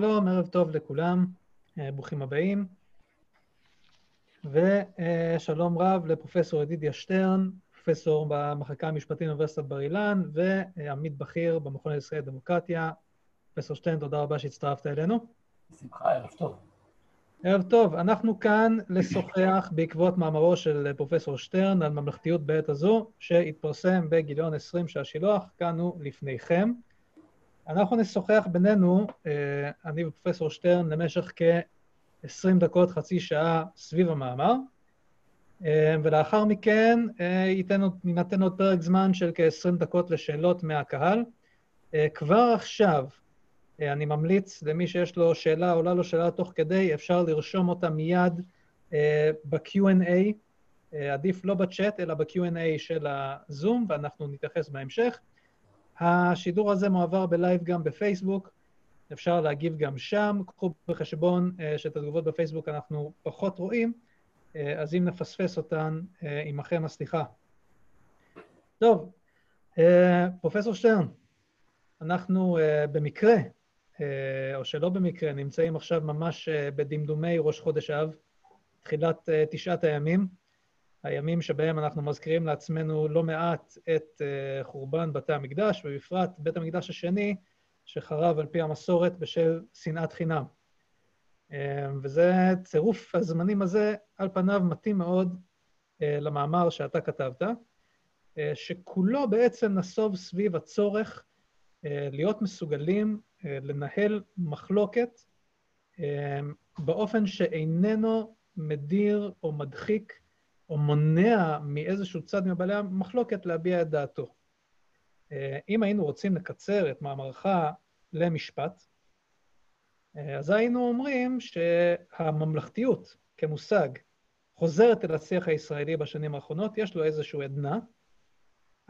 שלום, ערב טוב לכולם, אה, ברוכים הבאים. ושלום רב לפרופסור ידידיה שטרן, פרופסור במחלקה המשפטית באוניברסיטת בר אילן ועמית בכיר במכון הישראלי לדמוקרטיה. פרופסור שטרן, תודה רבה שהצטרפת אלינו. בשמחה, ערב טוב. ערב טוב, אנחנו כאן לשוחח בעקבות מאמרו של פרופסור שטרן על ממלכתיות בעת הזו, שהתפרסם בגיליון 20 של השילוח, כאן הוא לפניכם. אנחנו נשוחח בינינו, אה, אני ופרופסור שטרן, למשך כ-20 דקות, חצי שעה סביב המאמר, אה, ולאחר מכן אה, ייתן, יינתן עוד פרק זמן של כ-20 דקות לשאלות מהקהל. כבר עכשיו, אני ממליץ למי שיש לו שאלה, עולה לו שאלה תוך כדי, אפשר לרשום אותה מיד ב-Q&A, עדיף לא בצ'אט, אלא ב-Q&A של הזום, ואנחנו נתייחס בהמשך. השידור הזה מועבר בלייב גם בפייסבוק, אפשר להגיב גם שם. קחו בחשבון שאת התגובות בפייסבוק אנחנו פחות רואים, אז אם נפספס אותן, עמכם הסליחה. טוב, פרופסור שטרן, אנחנו במקרה, או שלא במקרה, נמצאים עכשיו ממש uh, בדמדומי ראש חודש אב, תחילת uh, תשעת הימים. הימים שבהם אנחנו מזכירים לעצמנו לא מעט את חורבן בתי המקדש, ובפרט בית המקדש השני, שחרב על פי המסורת בשל שנאת חינם. וזה צירוף הזמנים הזה, על פניו מתאים מאוד למאמר שאתה כתבת, שכולו בעצם נסוב סביב הצורך להיות מסוגלים uh, לנהל מחלוקת uh, באופן שאיננו מדיר או מדחיק או מונע מאיזשהו צד מבעלי המחלוקת להביע את דעתו. אה, אם היינו רוצים לקצר את מאמרך למשפט, אה, אז היינו אומרים שהממלכתיות כמושג חוזרת אל השיח הישראלי בשנים האחרונות, יש לו איזשהו עדנה,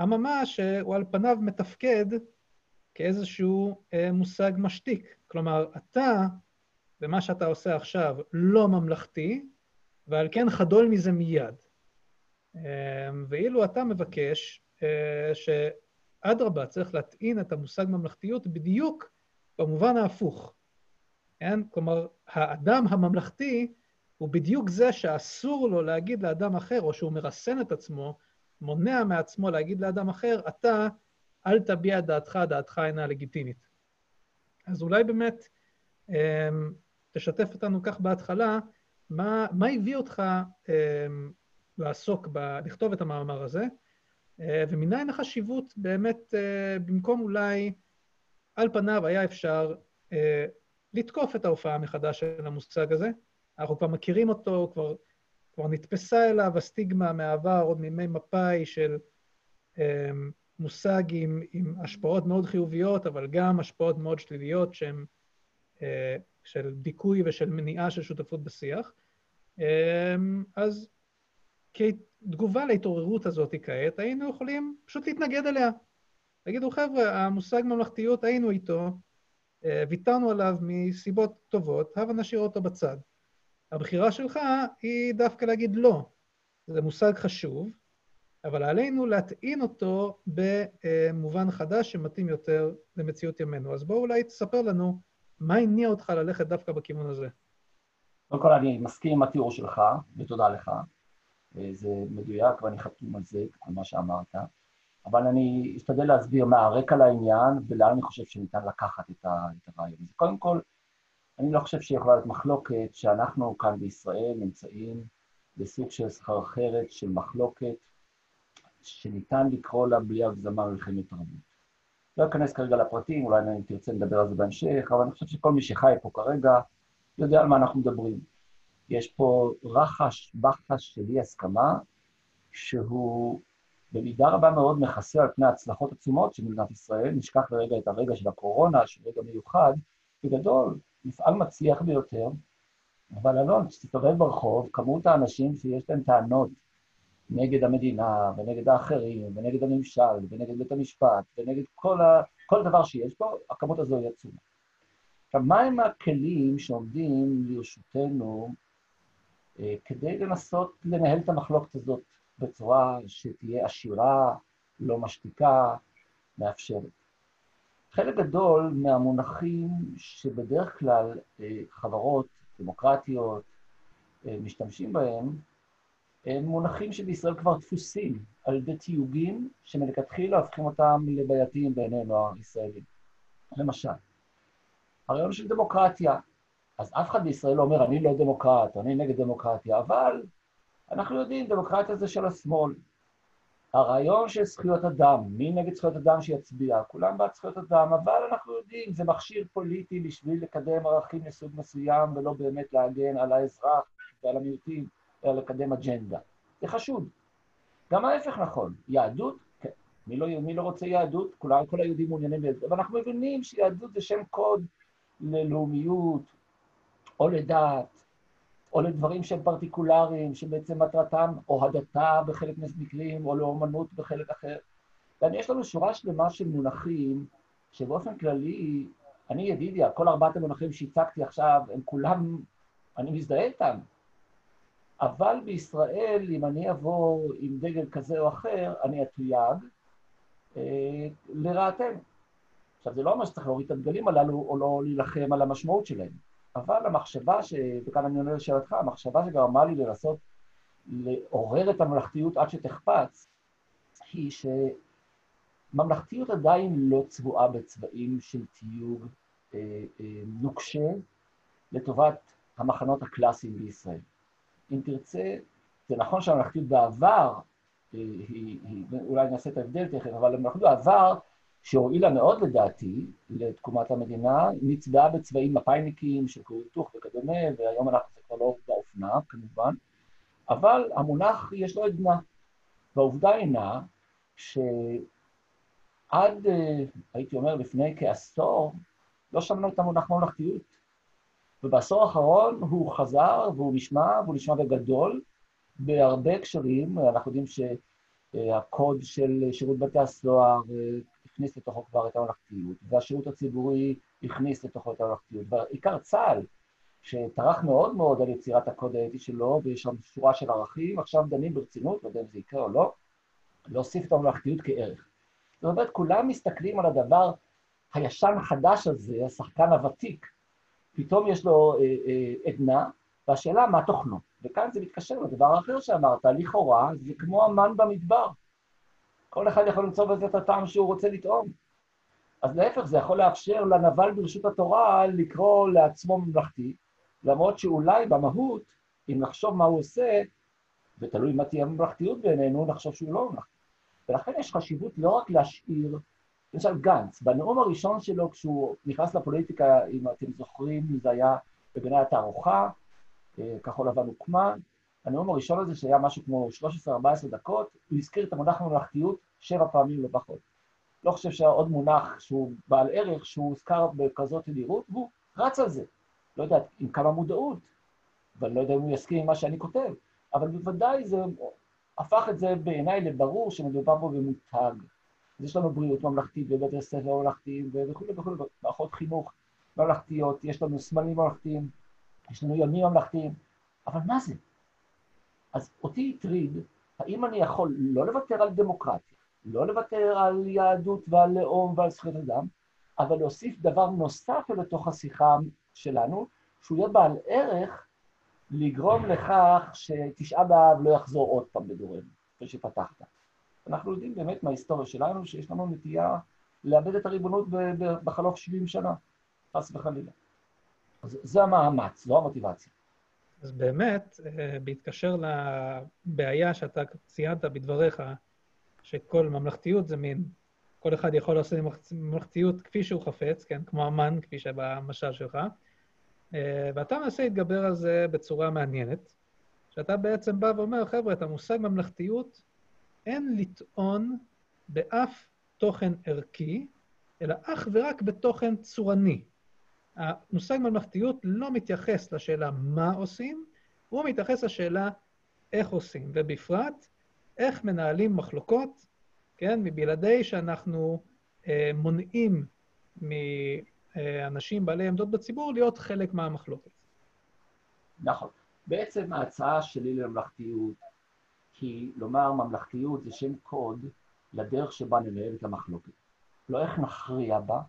אממה שהוא על פניו מתפקד כאיזשהו אה, מושג משתיק. כלומר, אתה, במה שאתה עושה עכשיו, לא ממלכתי, ועל כן חדול מזה מיד. אמ, ואילו אתה מבקש אה, שאדרבה, צריך להטעין את המושג ממלכתיות בדיוק במובן ההפוך. כן? כלומר, האדם הממלכתי הוא בדיוק זה שאסור לו להגיד לאדם אחר, או שהוא מרסן את עצמו, מונע מעצמו להגיד לאדם אחר, אתה, אל תביע דעתך, דעתך אינה לגיטימית. אז אולי באמת אמ, תשתף אותנו כך בהתחלה, מה, מה הביא אותך אמ, לעסוק, ב, לכתוב את המאמר הזה, אה, ומניין החשיבות באמת, אה, במקום אולי, על פניו היה אפשר אה, לתקוף את ההופעה מחדש של המושג הזה. אנחנו כבר מכירים אותו, כבר, כבר נתפסה אליו הסטיגמה מהעבר, עוד מימי מפא"י, של מושג עם, עם השפעות מאוד חיוביות, אבל גם השפעות מאוד שליליות שהן של דיכוי ושל מניעה של שותפות בשיח. אז כתגובה להתעוררות הזאת כעת, היינו יכולים פשוט להתנגד אליה. תגידו, חבר'ה, המושג ממלכתיות, היינו איתו, אה, ויתרנו עליו מסיבות טובות, הבה נשאיר אותו בצד. הבחירה שלך היא דווקא להגיד לא. זה מושג חשוב, אבל עלינו להטעין אותו במובן חדש שמתאים יותר למציאות ימינו. אז בואו אולי תספר לנו מה הניע אותך ללכת דווקא בכיוון הזה. קודם כל, אני מסכים עם התיאור שלך, ותודה לך. זה מדויק ואני חתום על זה, על מה שאמרת, אבל אני אשתדל להסביר מה הרקע לעניין ולאן אני חושב שניתן לקחת את הרעיון הזה. קודם כל, אני לא חושב שיכולה להיות מחלוקת שאנחנו כאן בישראל נמצאים בסוג של סחרחרת של מחלוקת שניתן לקרוא לה בלי הגזמה מלחמת תרבות. לא אכנס כרגע לפרטים, אולי אני תרצה לדבר על זה בהמשך, אבל אני חושב שכל מי שחי פה כרגע יודע על מה אנחנו מדברים. יש פה רחש, בחש של אי הסכמה, שהוא במידה רבה מאוד מכסה על פני הצלחות עצומות של מדינת ישראל. נשכח לרגע את הרגע של הקורונה, שהוא רגע מיוחד. בגדול, מפעל מצליח ביותר, אבל אלון, כשתסתובב ברחוב, כמות האנשים שיש להם טענות נגד המדינה, ונגד האחרים, ונגד הממשל, ונגד בית המשפט, ונגד כל, ה... כל דבר שיש פה, הכמות הזו היא עצומה. עכשיו, מהם הכלים שעומדים לרשותנו אה, כדי לנסות לנהל את המחלוקת הזאת בצורה שתהיה עשירה, לא משתיקה, מאפשרת. חלק גדול מהמונחים שבדרך כלל אה, חברות דמוקרטיות אה, משתמשים בהם, הם מונחים שבישראל כבר דפוסים על ידי תיוגים שמלכתחילה הופכים אותם לבעייתיים בעינינו הישראלים. למשל, הרעיון של דמוקרטיה, אז אף אחד בישראל לא אומר, אני לא דמוקרט, אני נגד דמוקרטיה, אבל אנחנו יודעים, דמוקרטיה זה של השמאל. הרעיון של זכויות אדם, מי נגד זכויות אדם שיצביע? כולם בעד זכויות אדם, אבל אנחנו יודעים, זה מכשיר פוליטי בשביל לקדם ערכים מסוג מסוים ולא באמת להגן על האזרח ועל המיעוטים, אלא לקדם אג'נדה. זה חשוד. גם ההפך נכון, יהדות, כן. מי לא, מי לא רוצה יהדות? כולם, כל היהודים מעוניינים בזה, אבל אנחנו מבינים שיהדות זה שם קוד ללאומיות או לדת, או לדברים שהם פרטיקולריים, שבעצם מטרתם או הדתה בחלק מהמקרים, או לאומנות בחלק אחר. ויש לנו שורה שלמה של מונחים, שבאופן כללי, אני ידידיה, כל ארבעת המונחים שהצגתי עכשיו, הם כולם, אני מזדהה איתם. אבל בישראל, אם אני אבוא עם דגל כזה או אחר, אני אתויג אה, לרעתנו. עכשיו, זה לא אומר שצריך להוריד את הדגלים הללו או לא להילחם על המשמעות שלהם. אבל המחשבה, ש... וכאן אני עונה לשאלתך, המחשבה שגרמה לי לנסות לעורר את הממלכתיות עד שתחפץ, היא שממלכתיות עדיין לא צבועה בצבעים של תיוג אה, אה, נוקשה לטובת המחנות הקלאסיים בישראל. אם תרצה, זה נכון שהממלכתיות בעבר, אה, אולי נעשה את ההבדל תכף, אבל הממלכתיות בעבר שהועילה מאוד לדעתי לתקומת המדינה, נצבעה בצבעים מפא"יניקים של כור היתוך וכדומה, והיום אנחנו כבר לא באופנה כמובן, אבל המונח יש לו עדנה. והעובדה הינה שעד, אה, הייתי אומר, לפני כעשור, לא שמענו את המונח ממלכתיות. ובעשור האחרון הוא חזר והוא נשמע, והוא נשמע בגדול, בהרבה הקשרים. אנחנו יודעים שהקוד של שירות בתי הסוהר, אה, הכניס לתוכו כבר את הממלכתיות, והשירות הציבורי הכניס לתוכו את הממלכתיות, ועיקר צה"ל, שטרח מאוד מאוד על יצירת הקוד האתי שלו, ויש שם שורה של ערכים, עכשיו דנים ברצינות, לא יודע אם זה יקרה או לא, להוסיף את הממלכתיות כערך. זאת אומרת, כולם מסתכלים על הדבר הישן-חדש הזה, השחקן הוותיק, פתאום יש לו אה, אה, עדנה, והשאלה מה תוכנו. וכאן זה מתקשר לדבר האחר שאמרת, לכאורה זה כמו המן במדבר. כל אחד יכול למצוא בזה את הטעם שהוא רוצה לטעום. אז להפך, זה יכול לאפשר לנבל ברשות התורה לקרוא לעצמו ממלכתי, למרות שאולי במהות, אם נחשוב מה הוא עושה, ותלוי מה תהיה הממלכתיות בעינינו, נחשוב שהוא לא ממלכתי. ולכן יש חשיבות לא רק להשאיר, למשל גנץ, בנאום הראשון שלו, כשהוא נכנס לפוליטיקה, אם אתם זוכרים, זה היה בגני התערוכה, אה, כחול לבן הוקמה, הנאום הראשון הזה, שהיה משהו כמו 13-14 דקות, הוא הזכיר את המונח ממלכתיות שבע פעמים לפחות. לא חושב שהיה עוד מונח שהוא בעל ערך, שהוא הוזכר בכזאת תדירות, והוא רץ על זה. לא יודע עם כמה מודעות, ואני לא יודע אם הוא יסכים עם מה שאני כותב, אבל בוודאי זה הפך את זה בעיניי לברור שמדובר פה במותג. אז יש לנו בריאות ממלכתית בבתי ספר ממלכתיים וכולי וכולי, מערכות חינוך ממלכתיות, יש לנו סמלים ממלכתיים, יש לנו ימים ממלכתיים, אבל מה זה? אז אותי הטריד, האם אני יכול לא לוותר על דמוקרטיה, לא לוותר על יהדות ועל לאום ועל זכויות אדם, אבל להוסיף דבר נוסף לתוך השיחה שלנו, שהוא יהיה בעל ערך לגרום לכך שתשעה באב לא יחזור עוד פעם בדורנו, כפי שפתחת. אנחנו יודעים באמת מההיסטוריה שלנו שיש לנו נטייה לאבד את הריבונות בחלוף 70 שנה, חס וחלילה. אז זה המאמץ, לא המוטיבציה. אז באמת, אה, בהתקשר לבעיה שאתה ציינת בדבריך, שכל ממלכתיות זה מין, כל אחד יכול לעשות ממלכתיות כפי שהוא חפץ, כן, כמו המן, כפי שבמשל שלך, אה, ואתה מנסה להתגבר על זה בצורה מעניינת, שאתה בעצם בא ואומר, חבר'ה, את המושג ממלכתיות אין לטעון באף תוכן ערכי, אלא אך ורק בתוכן צורני. המושג ממלכתיות לא מתייחס לשאלה מה עושים, הוא מתייחס לשאלה איך עושים, ובפרט, איך מנהלים מחלוקות, כן, מבלעדי שאנחנו אה, מונעים מאנשים בעלי עמדות בציבור להיות חלק מהמחלוקת. נכון. בעצם ההצעה שלי לממלכתיות כי לומר ממלכתיות זה שם קוד לדרך שבה ננהל את המחלוקת. לא איך נכריע בה.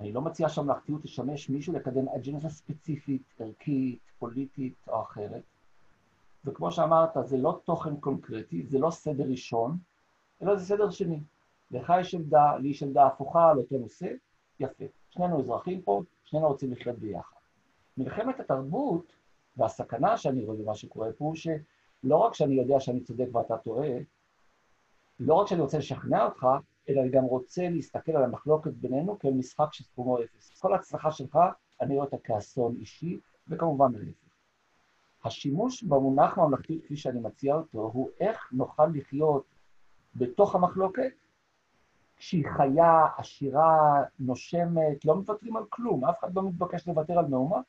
אני לא מציע שהממלכתיות תשמש מישהו לקדם אג'נדה ספציפית, ערכית, פוליטית או אחרת. וכמו שאמרת, זה לא תוכן קונקרטי, זה לא סדר ראשון, אלא זה סדר שני. לך יש עמדה, לי יש עמדה הפוכה על אותו נושא, יפה. שנינו אזרחים פה, שנינו רוצים לחיות ביחד. מלחמת התרבות והסכנה שאני רואה במה שקורה פה, הוא שלא רק שאני יודע שאני צודק ואתה טועה, לא רק שאני רוצה לשכנע אותך, אלא אני גם רוצה להסתכל על המחלוקת בינינו כאל משחק שסכומו אפס. כל הצלחה שלך, אני רואה אותה כאסון אישי, וכמובן להפך. השימוש במונח ממלכתיות, כפי שאני מציע אותו, הוא איך נוכל לחיות בתוך המחלוקת, שהיא חיה, עשירה, נושמת, לא מוותרים על כלום, אף אחד לא מתבקש לוותר על מאומה,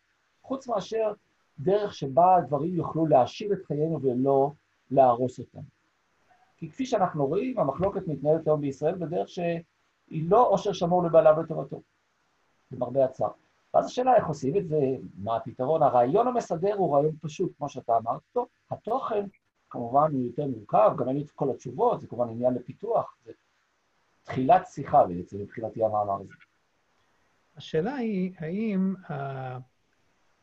חוץ מאשר דרך שבה הדברים יוכלו להעשיר את חיינו ולא להרוס אותם. כי כפי שאנחנו רואים, המחלוקת מתנהלת היום בישראל בדרך שהיא לא עושר שמור לבעליו לטובתו, למרבה הצער. ואז השאלה איך עושים את זה, מה הפתרון. הרעיון המסדר הוא רעיון פשוט, כמו שאתה אמרת אותו. התוכן, כמובן, הוא יותר מורכב, גם אין לי את כל התשובות, זה כמובן עניין לפיתוח. זה תחילת שיחה בעצם, מבחינתי המאמר הזה. השאלה היא, האם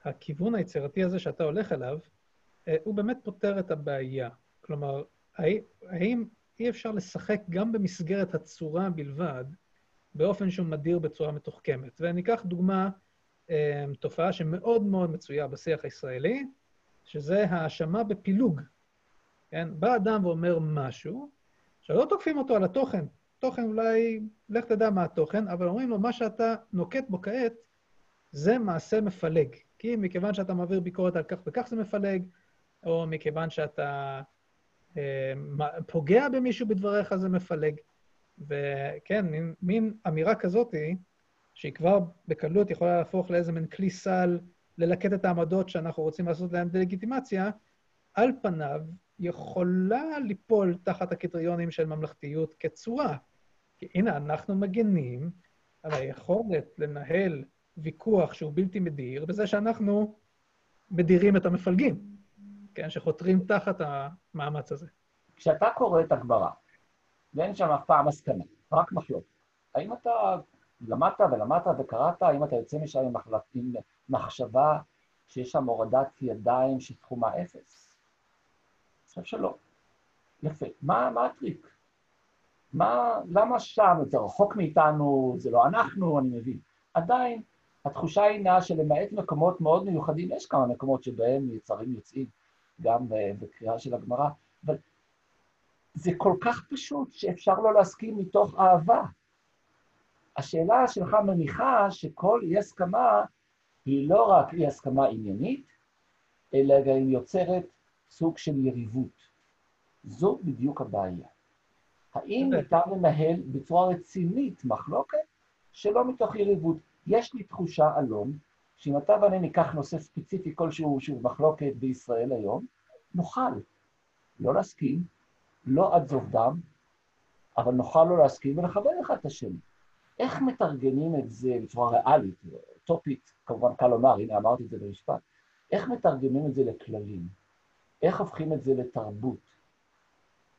הכיוון היצירתי הזה שאתה הולך אליו, אה, הוא באמת פותר את הבעיה. כלומר, האם אי אפשר לשחק גם במסגרת הצורה בלבד, באופן שהוא מדיר בצורה מתוחכמת? ואני אקח דוגמה, אה, תופעה שמאוד מאוד מצויה בשיח הישראלי, שזה האשמה בפילוג. כן? בא אדם ואומר משהו, עכשיו לא תוקפים אותו על התוכן, תוכן אולי, לך תדע מה התוכן, אבל אומרים לו, מה שאתה נוקט בו כעת, זה מעשה מפלג. כי מכיוון שאתה מעביר ביקורת על כך וכך זה מפלג, או מכיוון שאתה אה, פוגע במישהו בדבריך זה מפלג. וכן, מין, מין אמירה כזאת, שהיא כבר בקלות יכולה להפוך לאיזה מין כלי סל ללקט את העמדות שאנחנו רוצים לעשות להן דה-לגיטימציה, על פניו יכולה ליפול תחת הקריטריונים של ממלכתיות כצורה. כי הנה, אנחנו מגנים על היכולת לנהל ויכוח שהוא בלתי מדיר בזה שאנחנו מדירים את המפלגים, כן? שחותרים תחת המאמץ הזה. כשאתה קורא את הגברה, ואין שם אף פעם הסכמה, רק מחלוקת, האם אתה למדת ולמדת וקראת, האם אתה יוצא משם עם, מחלק, עם מחשבה שיש שם הורדת ידיים שתחומה אפס? אני חושב שלא. יפה. מה, מה הטריק? מה, למה שם? זה רחוק מאיתנו, זה לא אנחנו, אני מבין. עדיין, התחושה היא נעה שלמעט מקומות מאוד מיוחדים, יש כמה מקומות שבהם יצרים יוצאים, גם בקריאה של הגמרא, אבל זה כל כך פשוט שאפשר לא להסכים מתוך אהבה. השאלה שלך מניחה שכל אי-הסכמה היא לא רק אי-הסכמה עניינית, אלא גם יוצרת סוג של יריבות. זו בדיוק הבעיה. האם ניתן לנהל בצורה רצינית מחלוקת שלא מתוך יריבות? יש לי תחושה, אלון, שאם אתה ואני ניקח נושא ספציפי כלשהו שהוא מחלוקת בישראל היום, נוכל לא להסכים, לא עד זוב דם, אבל נוכל לא להסכים ולכבד אחד את השני. איך מתרגמים את זה בצורה ריאלית, טופית, כמובן קל לומר, הנה אמרתי את זה במשפט, איך מתרגמים את זה לכללים? איך הופכים את זה לתרבות?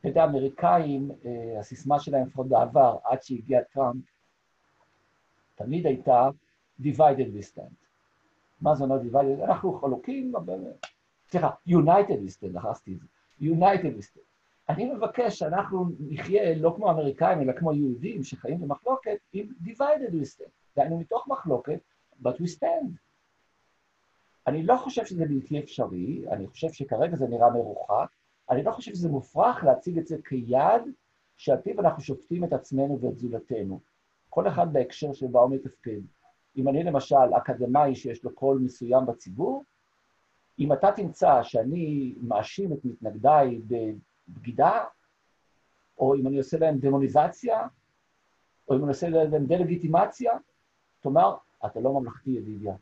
אתה יודע, האמריקאים, אה, הסיסמה שלהם, לפחות בעבר, עד שהגיע טראמפ, תמיד הייתה divided we stand. מה זה אומר divided? אנחנו חלוקים, סליחה, united we stand, נכנסתי את זה. united we stand. אני מבקש שאנחנו נחיה לא כמו אמריקאים, אלא כמו יהודים שחיים במחלוקת, עם divided we stand. דהיינו מתוך מחלוקת, but we stand. אני לא חושב שזה בלתי אפשרי, אני חושב שכרגע זה נראה מרוחק, אני לא חושב שזה מופרך להציג את זה כיעד שעל פיו אנחנו שופטים את עצמנו ואת זולתנו. כל אחד בהקשר שבו הוא מתפקד. אם אני למשל אקדמאי שיש לו קול מסוים בציבור, אם אתה תמצא שאני מאשים את מתנגדיי בבגידה, או אם אני עושה להם דמוניזציה, או אם אני עושה להם דה-לגיטימציה, תאמר, אתה לא ממלכתי ידידיה.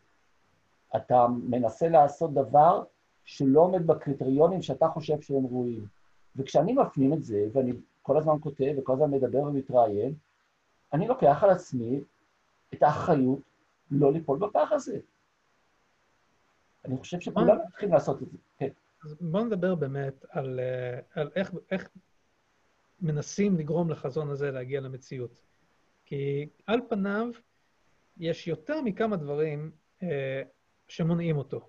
אתה מנסה לעשות דבר שלא עומד בקריטריונים שאתה חושב שהם ראויים. וכשאני מפנים את זה, ואני כל הזמן כותב וכל הזמן מדבר ומתראיין, אני לוקח על עצמי את האחריות לא ליפול בפח הזה. אני חושב שכולם צריכים לעשות את זה, כן. אז בואו נדבר באמת על, אה, על איך, איך מנסים לגרום לחזון הזה להגיע למציאות. כי על פניו יש יותר מכמה דברים אה, שמונעים אותו.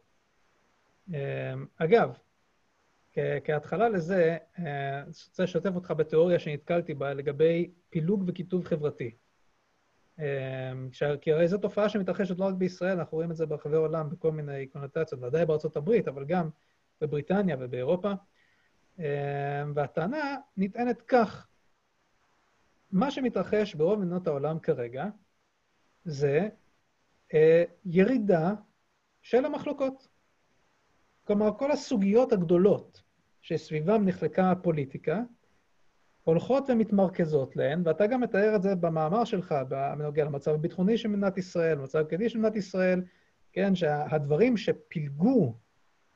אה, אגב, כהתחלה לזה, אה, אני רוצה לשתף אותך בתיאוריה שנתקלתי בה לגבי פילוג וקיטוב חברתי. אה, כי הרי זו תופעה שמתרחשת לא רק בישראל, אנחנו רואים את זה ברחבי העולם בכל מיני קונוטציות, ודאי בארצות הברית, אבל גם בבריטניה ובאירופה. אה, והטענה נטענת כך, מה שמתרחש ברוב מדינות העולם כרגע זה ירידה של המחלוקות. כלומר, כל הסוגיות הגדולות שסביבם נחלקה הפוליטיקה, הולכות ומתמרכזות להן, ואתה גם מתאר את זה במאמר שלך בנוגע למצב הביטחוני של מדינת ישראל, למצב הכללי של מדינת ישראל, כן, שהדברים שפילגו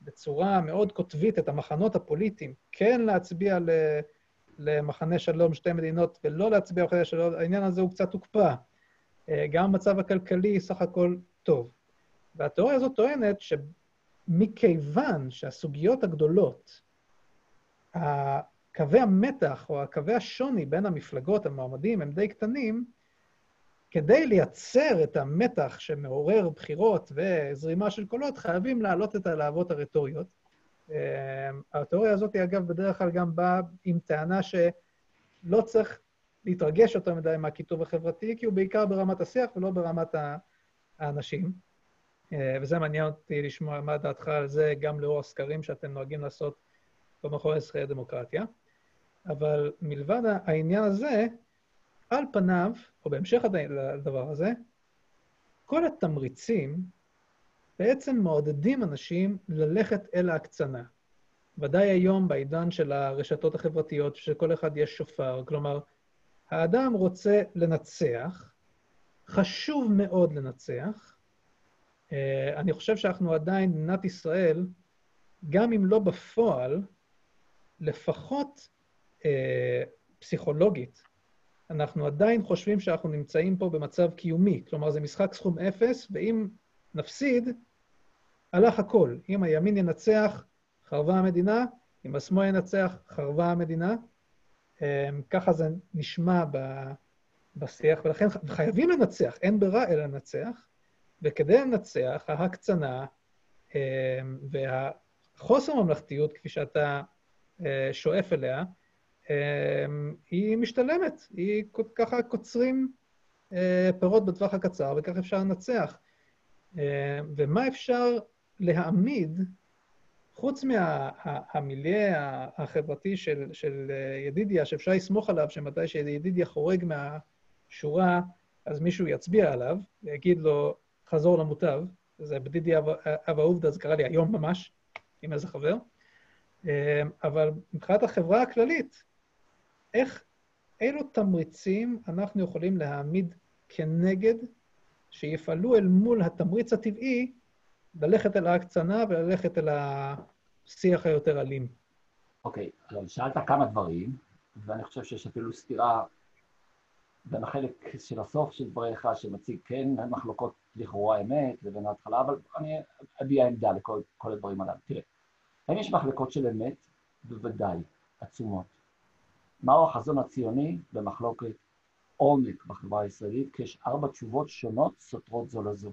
בצורה מאוד קוטבית את המחנות הפוליטיים, כן להצביע ל, למחנה שלום, שתי מדינות, ולא להצביע למחנה שלום, העניין הזה הוא קצת הוקפא. אה, גם המצב הכלכלי סך הכל טוב. והתיאוריה הזאת טוענת מכיוון שהסוגיות הגדולות, קווי המתח או קווי השוני בין המפלגות, המועמדים, הם די קטנים, כדי לייצר את המתח שמעורר בחירות וזרימה של קולות, חייבים להעלות את הלהבות הרטוריות. אה, התיאוריה הזאת, אגב, בדרך כלל גם באה עם טענה שלא צריך להתרגש יותר מדי מהקיטוב החברתי, כי הוא בעיקר ברמת השיח ולא ברמת האנשים. אה, וזה מעניין אותי לשמוע מה דעתך על זה, גם לאור הסקרים שאתם נוהגים לעשות במכון לזכרי הדמוקרטיה. אבל מלבד העניין הזה, על פניו, או בהמשך לדבר הזה, כל התמריצים בעצם מעודדים אנשים ללכת אל ההקצנה. ודאי היום, בעידן של הרשתות החברתיות, שכל אחד יש שופר, כלומר, האדם רוצה לנצח, חשוב מאוד לנצח, אני חושב שאנחנו עדיין, מדינת ישראל, גם אם לא בפועל, לפחות אה, פסיכולוגית, אנחנו עדיין חושבים שאנחנו נמצאים פה במצב קיומי. כלומר, זה משחק סכום אפס, ואם נפסיד, הלך הכל. אם הימין ינצח, חרבה המדינה, אם השמאל ינצח, חרבה המדינה. אה, ככה זה נשמע בשיח, ולכן חייבים לנצח, אין ברירה אלא לנצח. וכדי לנצח, ההקצנה אה, והחוסר ממלכתיות, כפי שאתה אה, שואף אליה, אה, היא משתלמת. היא ככה קוצרים פירות בטווח הקצר, וכך אפשר לנצח. ומה אפשר להעמיד, חוץ מהמיליה החברתי של, של ידידיה, שאפשר לסמוך עליו, שמתי שידידיה חורג מהשורה, אז מישהו יצביע עליו, ויגיד לו, חזור למוטב, זה בדידי אב העובדה, זה קרה לי היום ממש, עם איזה חבר. אמ, אבל מבחינת החברה הכללית, איך, אילו תמריצים אנחנו יכולים להעמיד כנגד, שיפעלו אל מול התמריץ הטבעי ללכת אל ההקצנה וללכת אל השיח היותר אלים. אוקיי, okay, אז שאלת כמה דברים, ואני חושב שיש אפילו סתירה בין החלק של הסוף של דבריך, שמציג כן מחלוקות לכאורה אמת לבין ההתחלה, אבל אני אביע עמדה לכל הדברים הללו. תראה, האם יש מחלקות של אמת? בוודאי, עצומות. מהו החזון הציוני במחלוקת עומק בחברה הישראלית? כי יש ארבע תשובות שונות סותרות זו לזו.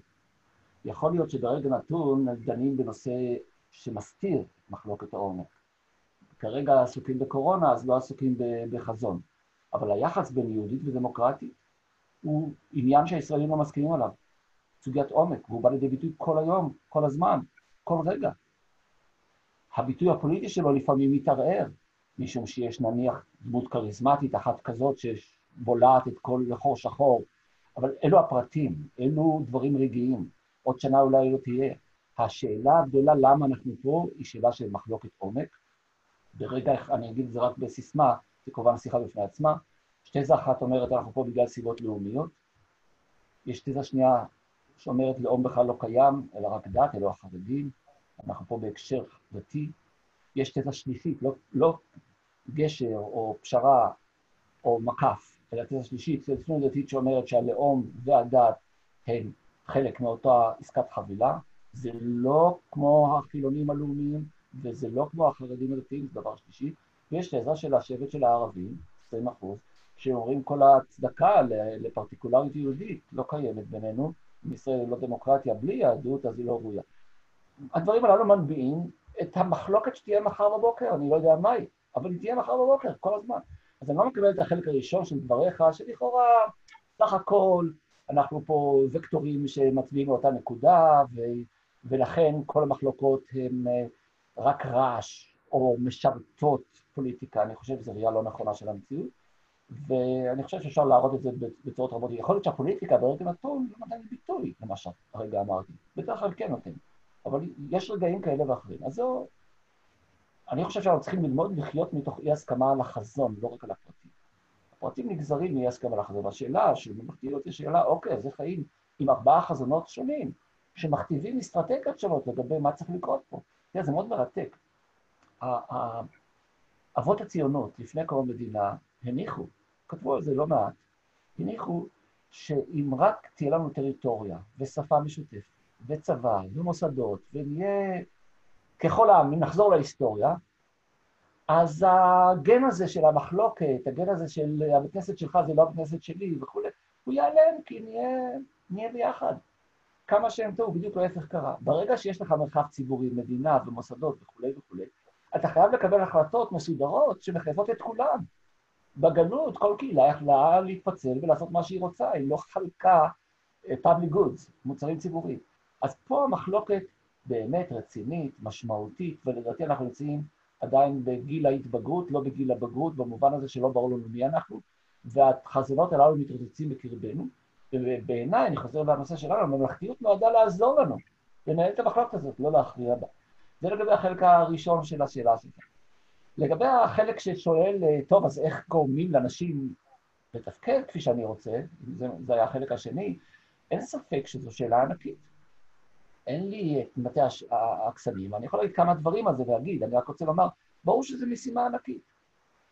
יכול להיות שברגע נתון דנים בנושא שמסתיר מחלוקת העומק. כרגע עסוקים בקורונה, אז לא עסוקים בחזון. אבל היחס בין יהודית ודמוקרטית הוא עניין שהישראלים לא מסכימים עליו. סוגיית עומק, והוא בא לידי ביטוי כל היום, כל הזמן, כל רגע. הביטוי הפוליטי שלו לפעמים מתערער, משום שיש נניח דמות כריזמטית אחת כזאת שבולעת את כל לחור שחור, אבל אלו הפרטים, אלו דברים רגעיים. עוד שנה אולי לא תהיה. השאלה הגדולה למה אנחנו פה היא שאלה של מחלוקת עומק. ברגע, אני אגיד את זה רק בסיסמה, זה כמובן שיחה בפני עצמה. תזה אחת אומרת, אנחנו פה בגלל סיבות לאומיות. יש תזה שנייה שאומרת, לאום בכלל לא קיים, אלא רק דת, אלא החרדים. אנחנו פה בהקשר דתי. יש תזה שלישית, לא, לא גשר או פשרה או מקף, אלא תזה שלישית, תזה ציונות דתית שאומרת שהלאום והדת הם חלק מאותה עסקת חבילה. זה לא כמו החילונים הלאומיים, וזה לא כמו החרדים הדתיים, זה דבר שלישי, ויש תזה של השבט של הערבים, 20 אחוז, שאומרים כל ההצדקה לפרטיקולריות יהודית לא קיימת בינינו, ישראל היא לא דמוקרטיה בלי יהדות, אז היא לא ראויה. הדברים הללו מנביאים את המחלוקת שתהיה מחר בבוקר, אני לא יודע מה היא, אבל היא תהיה מחר בבוקר, כל הזמן. אז אני לא מקבל את החלק הראשון של דבריך, שלכאורה, סך הכל, אנחנו פה וקטורים שמצביעים לאותה נקודה, ו... ולכן כל המחלוקות הן אה, רק רעש או משרתות פוליטיקה. אני חושב שזו ראייה לא נכונה של המציאות, ואני חושב שאפשר להראות את זה בצורות רבות. יכול להיות שהפוליטיקה ברגע נתון לא נותן ביטוי למה שהרגע אמרתי. בדרך כלל כן נותן, אבל יש רגעים כאלה ואחרים. אז זו... אני חושב שאנחנו צריכים ללמוד לחיות מתוך אי הסכמה על החזון, לא רק על הפרטים. הפרטים נגזרים מאי הסכמה על החזון. והשאלה של ממלכתיות היא שאלה, אוקיי, איך חיים עם ארבעה חזונות שונים, שמכתיבים אסטרטגיות שונות לגבי מה צריך לקרות פה. תראה, זה מאוד מרתק. אבות הציונות, לפני קום המדינה, הניחו, כתבו על זה לא מעט, הניחו שאם רק תהיה לנו טריטוריה ושפה משותפת וצבא ומוסדות ונהיה ככל העמים, נחזור להיסטוריה, אז הגן הזה של המחלוקת, הגן הזה של הבית כנסת שלך זה לא הבית כנסת שלי וכולי, הוא ייעלם כי נהיה, נהיה ביחד. כמה שהם טעו, בדיוק להפך קרה. ברגע שיש לך מרחב ציבורי, מדינה ומוסדות וכולי וכולי, אתה חייב לקבל החלטות מסודרות שמחייבות את כולם. בגלות כל קהילה יכלה להתפצל ולעשות מה שהיא רוצה, היא לא חלקה אה, public goods, מוצרים ציבוריים. אז פה המחלוקת באמת רצינית, משמעותית, ולדעתי אנחנו יוצאים עדיין בגיל ההתבגרות, לא בגיל הבגרות, במובן הזה שלא ברור לנו מי אנחנו, והחזונות הללו מתרוצצים בקרבנו, ובעיניי, אני חוזר לנושא שלנו, הממלכתיות נועדה לעזור לנו לנהל את המחלוקת הזאת, לא להכריע בה. זה לגבי החלק הראשון של השאלה שלך. לגבי החלק ששואל, טוב, אז איך גורמים לאנשים לתפקד כפי שאני רוצה, זה, זה היה החלק השני, אין ספק שזו שאלה ענקית. אין לי את מטה הקסמים, אני יכול להגיד כמה דברים על זה ולהגיד, אני רק רוצה לומר, ברור שזו משימה ענקית.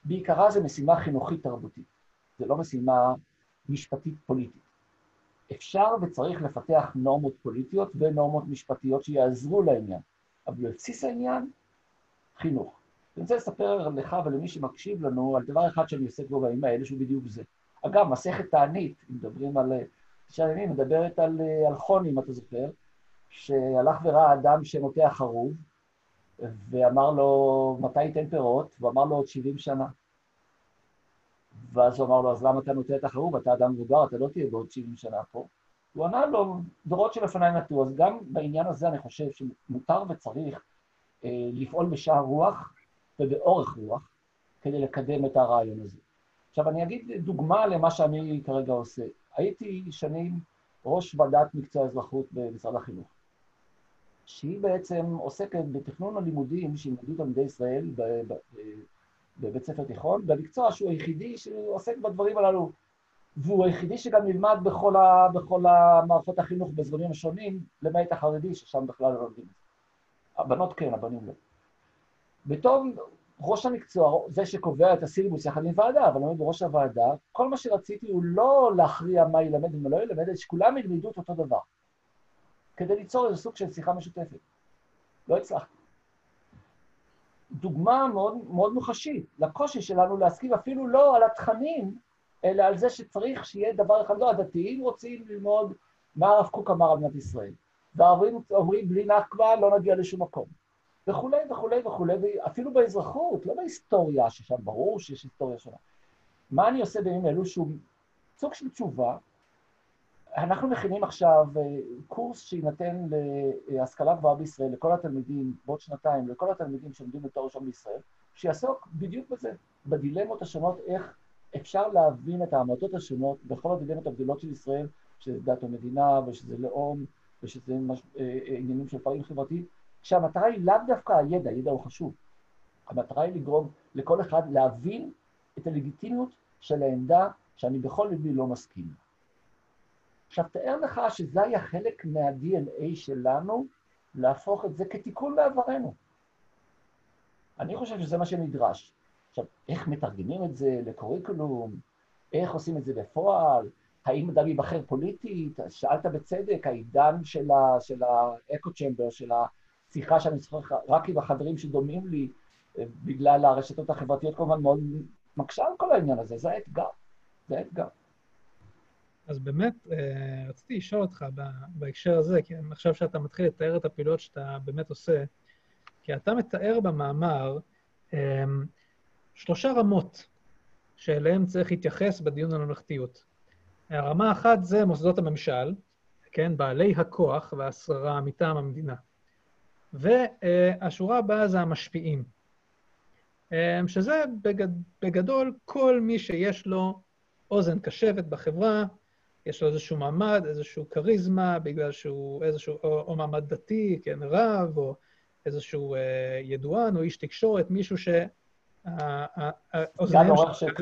בעיקרה זו משימה חינוכית תרבותית, זו לא משימה משפטית פוליטית. אפשר וצריך לפתח נורמות פוליטיות ונורמות משפטיות שיעזרו לעניין, אבל בבסיס העניין, חינוך. אני רוצה לספר לך ולמי שמקשיב לנו על דבר אחד שאני עוסק בו בימים האלה, שהוא בדיוק זה. אגב, מסכת תענית, אם מדברים על תשעה ימים, מדברת על, על חוני, אם אתה זוכר, שהלך וראה אדם שנוטע חרוב, ואמר לו, מתי ייתן פירות? והוא אמר לו, עוד 70 שנה. ואז הוא אמר לו, אז למה אתה נוטע את החרוב? אתה אדם מבוגר, אתה לא תהיה בעוד 70 שנה פה. הוא ענה לו, דורות שלפניי נטו, אז גם בעניין הזה אני חושב שמותר וצריך אה, לפעול בשער רוח ובאורך רוח כדי לקדם את הרעיון הזה. עכשיו, אני אגיד דוגמה למה שאני כרגע עושה. הייתי שנים ראש ועדת מקצוע אזרחות במשרד החינוך, שהיא בעצם עוסקת בתכנון הלימודים שילמדו תלמידי ישראל בבית ספר תיכון, במקצוע שהוא היחידי שעוסק בדברים הללו, והוא היחידי שגם נלמד בכל, ה, בכל המערכות החינוך בזרמים השונים, למעט החרדי, ששם בכלל לא לומדים. הבנות כן, הבנים לא. בתור ראש המקצוע, זה שקובע את הסילבוס יחד עם ועדה, אבל עומד בראש הוועדה, כל מה שרציתי הוא לא להכריע מה ילמד ומה לא ילמד, אלא שכולם ילמדו את אותו דבר, כדי ליצור איזה סוג של שיחה משותפת. לא הצלחתי. דוגמה מאוד, מאוד מוחשית. לקושי שלנו להסכים אפילו לא על התכנים, אלא על זה שצריך שיהיה דבר אחד, לא, הדתיים רוצים ללמוד מה הרב קוק אמר על מדינת ישראל, והערבים אומרים בלי נכבה לא נגיע לשום מקום, וכולי וכולי וכולי, ואפילו באזרחות, לא בהיסטוריה, ששם ברור שיש היסטוריה שונה. מה אני עושה בימים אלו שהוא סוג של תשובה, אנחנו מכינים עכשיו אה, קורס שיינתן להשכלה גבוהה בישראל, לכל התלמידים, בעוד שנתיים, לכל התלמידים שלומדים לתואר ראשון בישראל, שיעסוק בדיוק בזה, בדילמות השונות, איך אפשר להבין את העמדות השונות בכל הדילמות הגדולות של ישראל, שזה דת ומדינה, ושזה לאום, ושזה מש... אה, אה, עניינים של פערים חברתיים, כשהמטרה היא לאו דווקא הידע, הידע הוא חשוב. המטרה היא לגרום לכל אחד להבין את הלגיטימיות של העמדה שאני בכל ליבי לא מסכים. עכשיו, תאר לך שזה היה חלק מה-DNA שלנו, להפוך את זה כתיקון בעברנו. אני חושב שזה מה שנדרש. עכשיו, איך מתרגמים את זה לקוריקולום? איך עושים את זה בפועל? האם אדם ייבחר פוליטית? שאלת בצדק, העידן של האקו צ'מבר, של שיחה שאני צריך רק עם החברים שדומים לי, אה, בגלל הרשתות החברתיות כמובן מאוד מקשה על כל העניין הזה, זה האתגר, זה האתגר. אז באמת, רציתי לשאול אותך בהקשר הזה, כי עכשיו שאתה מתחיל לתאר את הפעילות שאתה באמת עושה, כי אתה מתאר במאמר שלושה רמות שאליהן צריך להתייחס בדיון על ממלכתיות. הרמה האחת זה מוסדות הממשל, כן, בעלי הכוח והשררה מטעם המדינה. והשורה הבאה זה המשפיעים, שזה בגד, בגדול כל מי שיש לו אוזן קשבת בחברה, יש לו איזשהו מעמד, איזשהו כריזמה, בגלל שהוא איזשהו, או, או מעמד דתי, כן, רב, או איזשהו אה, ידוען, או איש תקשורת, מישהו ש... האוזניהם שלו...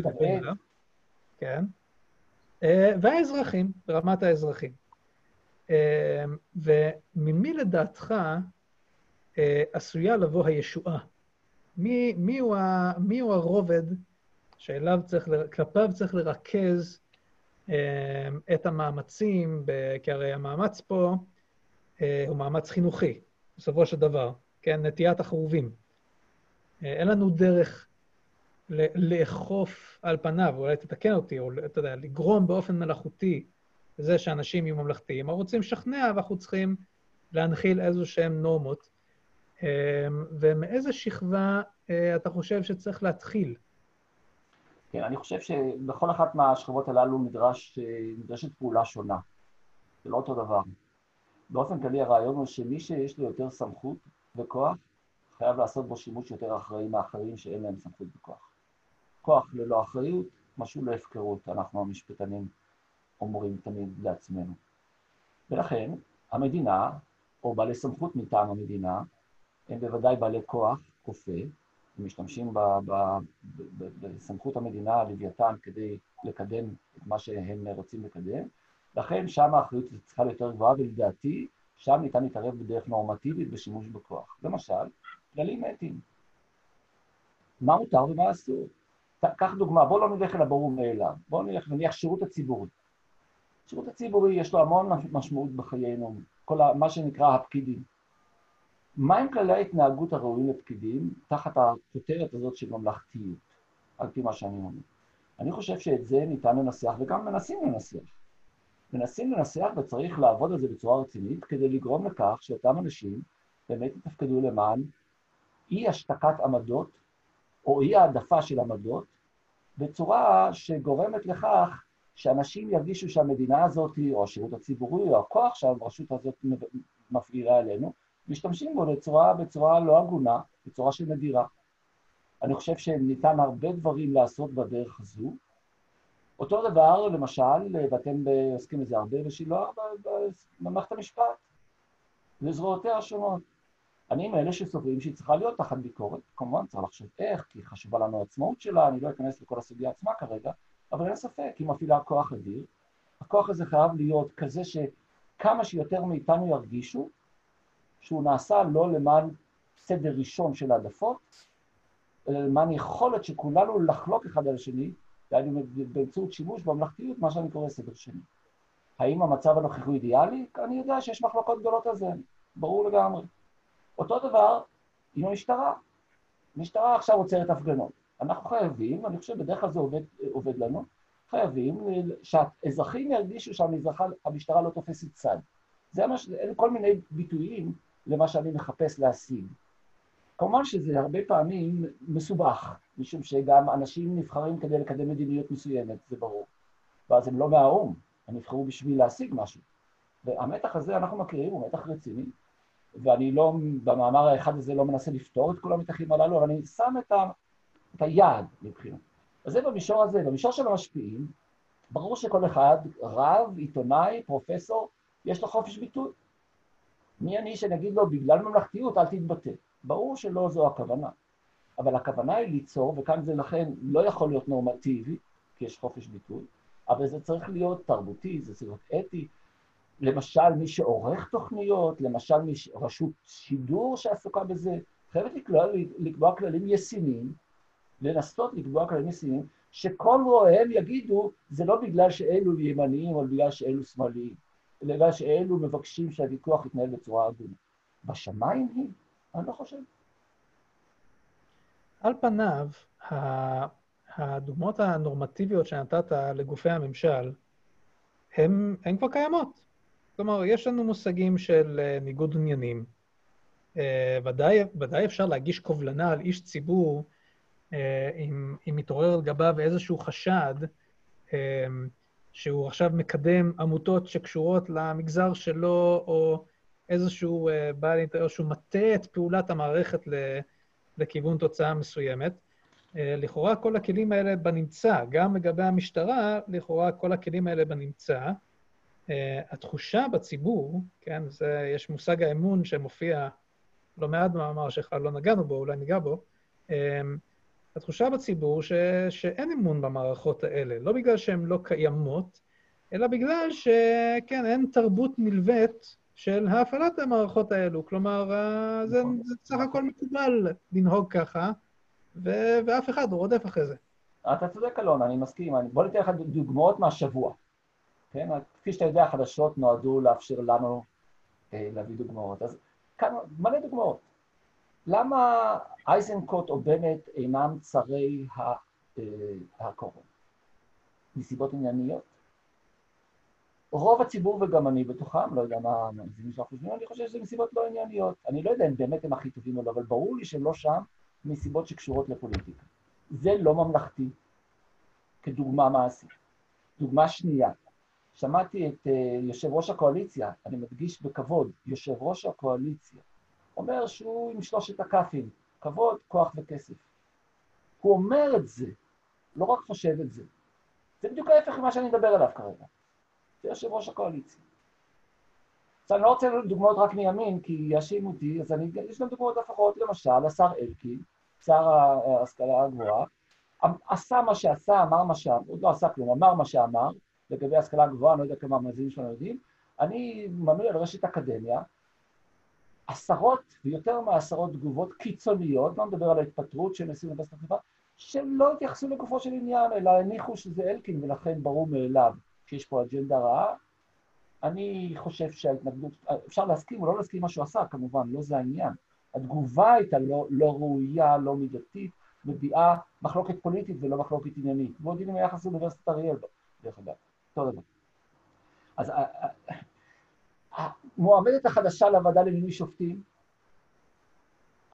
כן. אה, והאזרחים, ברמת האזרחים. אה, וממי לדעתך אה, עשויה לבוא הישועה? מי, מי, הוא ה, מי הוא הרובד שאליו צריך, כלפיו צריך לרכז את המאמצים, כי הרי המאמץ פה הוא מאמץ חינוכי, בסופו של דבר, כן, נטיית החרובים. אין לנו דרך לאכוף על פניו, אולי תתקן אותי, או אתה יודע, לגרום באופן מלאכותי לזה שאנשים יהיו ממלכתיים, אנחנו רוצים לשכנע ואנחנו צריכים להנחיל איזו שהן נורמות. אמ, ומאיזה שכבה אה, אתה חושב שצריך להתחיל? כן, אני חושב שבכל אחת מהשכבות הללו נדרש, נדרשת פעולה שונה. זה לא אותו דבר. באופן כללי הרעיון הוא שמי שיש לו יותר סמכות וכוח, חייב לעשות בו שימוש יותר אחראי מאחרים שאין להם סמכות וכוח. כוח ללא אחריות, משהו להפקרות, אנחנו המשפטנים אומרים תמיד לעצמנו. ולכן, המדינה, או בעלי סמכות מטעם המדינה, הם בוודאי בעלי כוח כופה, הם משתמשים בסמכות המדינה, הלוויתן, כדי לקדם את מה שהם רוצים לקדם, לכן שם האחריות צריכה להיות יותר גבוהה, ולדעתי, שם ניתן להתערב בדרך נורמטיבית בשימוש בכוח. למשל, כללים אתיים. מה מותר ומה אסור? קח דוגמה, בואו לא נלך אל הברור מאליו, בואו נלך נניח שירות הציבורי. שירות הציבורי יש לו המון משמעות בחיינו, כל מה שנקרא הפקידים. מהם כללי ההתנהגות הראויים לפקידים תחת הכותרת הזאת של ממלכתיות, על פי מה שאני אומר? אני חושב שאת זה ניתן לנסח, וגם מנסים לנסח. מנסים לנסח וצריך לעבוד על זה בצורה רצינית כדי לגרום לכך שאותם אנשים באמת יתפקדו למען אי השתקת עמדות או אי העדפה של עמדות, בצורה שגורמת לכך שאנשים ירגישו שהמדינה הזאת, או השירות הציבורי, או הכוח שהרשות הזאת מפעילה עלינו, משתמשים בו בצורה, בצורה לא הגונה, בצורה של נדירה. אני חושב שניתן הרבה דברים לעשות בדרך הזו. אותו דבר, למשל, ואתם עוסקים בזה הרבה בשילוח, במערכת המשפט, לזרועותיה השונות. אני מאלה שסוברים שהיא צריכה להיות תחת ביקורת, כמובן צריך לחשוב איך, כי חשובה לנו העצמאות שלה, אני לא אכנס לכל הסוגיה עצמה כרגע, אבל אין ספק, היא מפעילה כוח אדיר. הכוח הזה חייב להיות כזה שכמה שיותר מאיתנו ירגישו שהוא נעשה לא למען סדר ראשון של העדפות, אלא למען יכולת של כולנו לחלוק אחד על השני, דהיינו באמצעות שימוש בממלכתיות, מה שאני קורא סדר שני. האם המצב הנוכחי אידיאלי? אני יודע שיש מחלוקות גדולות על זה, ברור לגמרי. אותו דבר עם המשטרה. המשטרה עכשיו עוצרת הפגנות. אנחנו חייבים, אני חושב בדרך כלל זה עובד, עובד לנו, חייבים שהאזרחים ירגישו שהמשטרה לא תופסת צד. זה מה ש... אלה כל מיני ביטויים למה שאני מחפש להשיג. כמובן שזה הרבה פעמים מסובך, משום שגם אנשים נבחרים כדי לקדם מדיניות מסוימת, זה ברור. ואז הם לא מהאו"ם, הם נבחרו בשביל להשיג משהו. והמתח הזה, אנחנו מכירים, הוא מתח רציני, ואני לא, במאמר האחד הזה לא מנסה לפתור את כל המתחים הללו, אבל אני שם את, ה, את היעד מבחינת. אז זה במישור הזה. במישור של המשפיעים, ברור שכל אחד, רב, עיתונאי, פרופסור, יש לו חופש ביטוי. מי אני שנגיד לו, בגלל ממלכתיות אל תתבטא. ברור שלא זו הכוונה. אבל הכוונה היא ליצור, וכאן זה לכן לא יכול להיות נורמטיבי, כי יש חופש ביטוי, אבל זה צריך להיות תרבותי, זה צריך להיות אתי, למשל מי שעורך תוכניות, למשל מי ש... רשות שידור שעסוקה בזה, חייבת לקבוע, לקבוע כללים ישימים, לנסות לקבוע כללים ישימים, שכל רואיהם יגידו, זה לא בגלל שאלו ימניים או בגלל שאלו שמאליים, בגלל שאלו מבקשים שהוויכוח יתנהל בצורה הגונה. בשמיים היא? אני לא חושב. על פניו, הדוגמאות הנורמטיביות שנתת לגופי הממשל, הן כבר קיימות. כלומר, יש לנו מושגים של אה, ניגוד עניינים. אה, ודאי, ודאי אפשר להגיש קובלנה על איש ציבור אה, אם, אם מתעורר על גביו איזשהו חשד שהוא עכשיו מקדם עמותות שקשורות למגזר שלו, או איזשהו בעל אינטרס, שהוא מטה את פעולת המערכת לכיוון תוצאה מסוימת. לכאורה כל הכלים האלה בנמצא, גם לגבי המשטרה, לכאורה כל הכלים האלה בנמצא. Uh, התחושה בציבור, כן, זה, יש מושג האמון שמופיע לא מעט במאמר שלך, לא נגענו בו, אולי ניגע בו, התחושה בציבור ש, שאין אמון במערכות האלה, לא בגלל שהן לא קיימות, אלא בגלל שכן, אין תרבות נלווית של הפעלת המערכות האלו. כלומר, uh, זה, נכון. זה סך הכל מקובל לנהוג ככה, ו- ואף אחד רודף אחרי זה. אתה צודק, אלון, אני מסכים. בוא ניתן לך דוגמאות מהשבוע. כן? כפי שאתה יודע, החדשות נועדו לאפשר לנו אה, להביא דוגמאות. אז כאן מלא דוגמאות. למה אייזנקוט או בנט אינם צרי אה, הקורונה? מסיבות ענייניות. רוב הציבור וגם אני בתוכם, לא יודע מה המאזינים שלך חושבים, אני חושב שזה מסיבות לא ענייניות. אני לא יודע אם באמת הם הכי טובים או לא, אבל ברור לי שהם לא שם מסיבות שקשורות לפוליטיקה. זה לא ממלכתי, כדוגמה מעשית. דוגמה שנייה, שמעתי את uh, יושב ראש הקואליציה, אני מדגיש בכבוד, יושב ראש הקואליציה, אומר שהוא עם שלושת הכ"פים, כבוד, כוח וכסף. הוא אומר את זה, לא רק חושב את זה. זה בדיוק ההפך ממה שאני מדבר עליו כרגע. זה יושב ראש הקואליציה. עכשיו, אני לא רוצה דוגמאות רק מימין, כי יאשימו אותי, אז אני, יש גם דוגמאות הפוכות, למשל, השר אלקין, שר ההשכלה הגבוהה, עשה מה שעשה, אמר מה שאמר, עוד לא עשה כלום, אמר מה שאמר, לגבי השכלה גבוהה, אני לא יודע כמה המאזינים שלנו יודעים, אני מאמין על רשת אקדמיה, עשרות ויותר מעשרות תגובות קיצוניות, לא מדבר על ההתפטרות של נשיא אוניברסיטת חיפה, שלא התייחסו לגופו של עניין, אלא הניחו שזה אלקין, ולכן ברור מאליו שיש פה אג'נדה רעה. אני חושב שההתנגדות, אפשר להסכים או לא להסכים מה שהוא עשה, כמובן, לא זה העניין. התגובה הייתה לא, לא ראויה, לא מידתית, מביעה מחלוקת פוליטית ולא מחלוקת עניינית. ועוד הנה היחס לאוניברסיטת אריאל, דרך אגב. אותו דבר. אז המועמדת החדשה לוועדה למינוי שופטים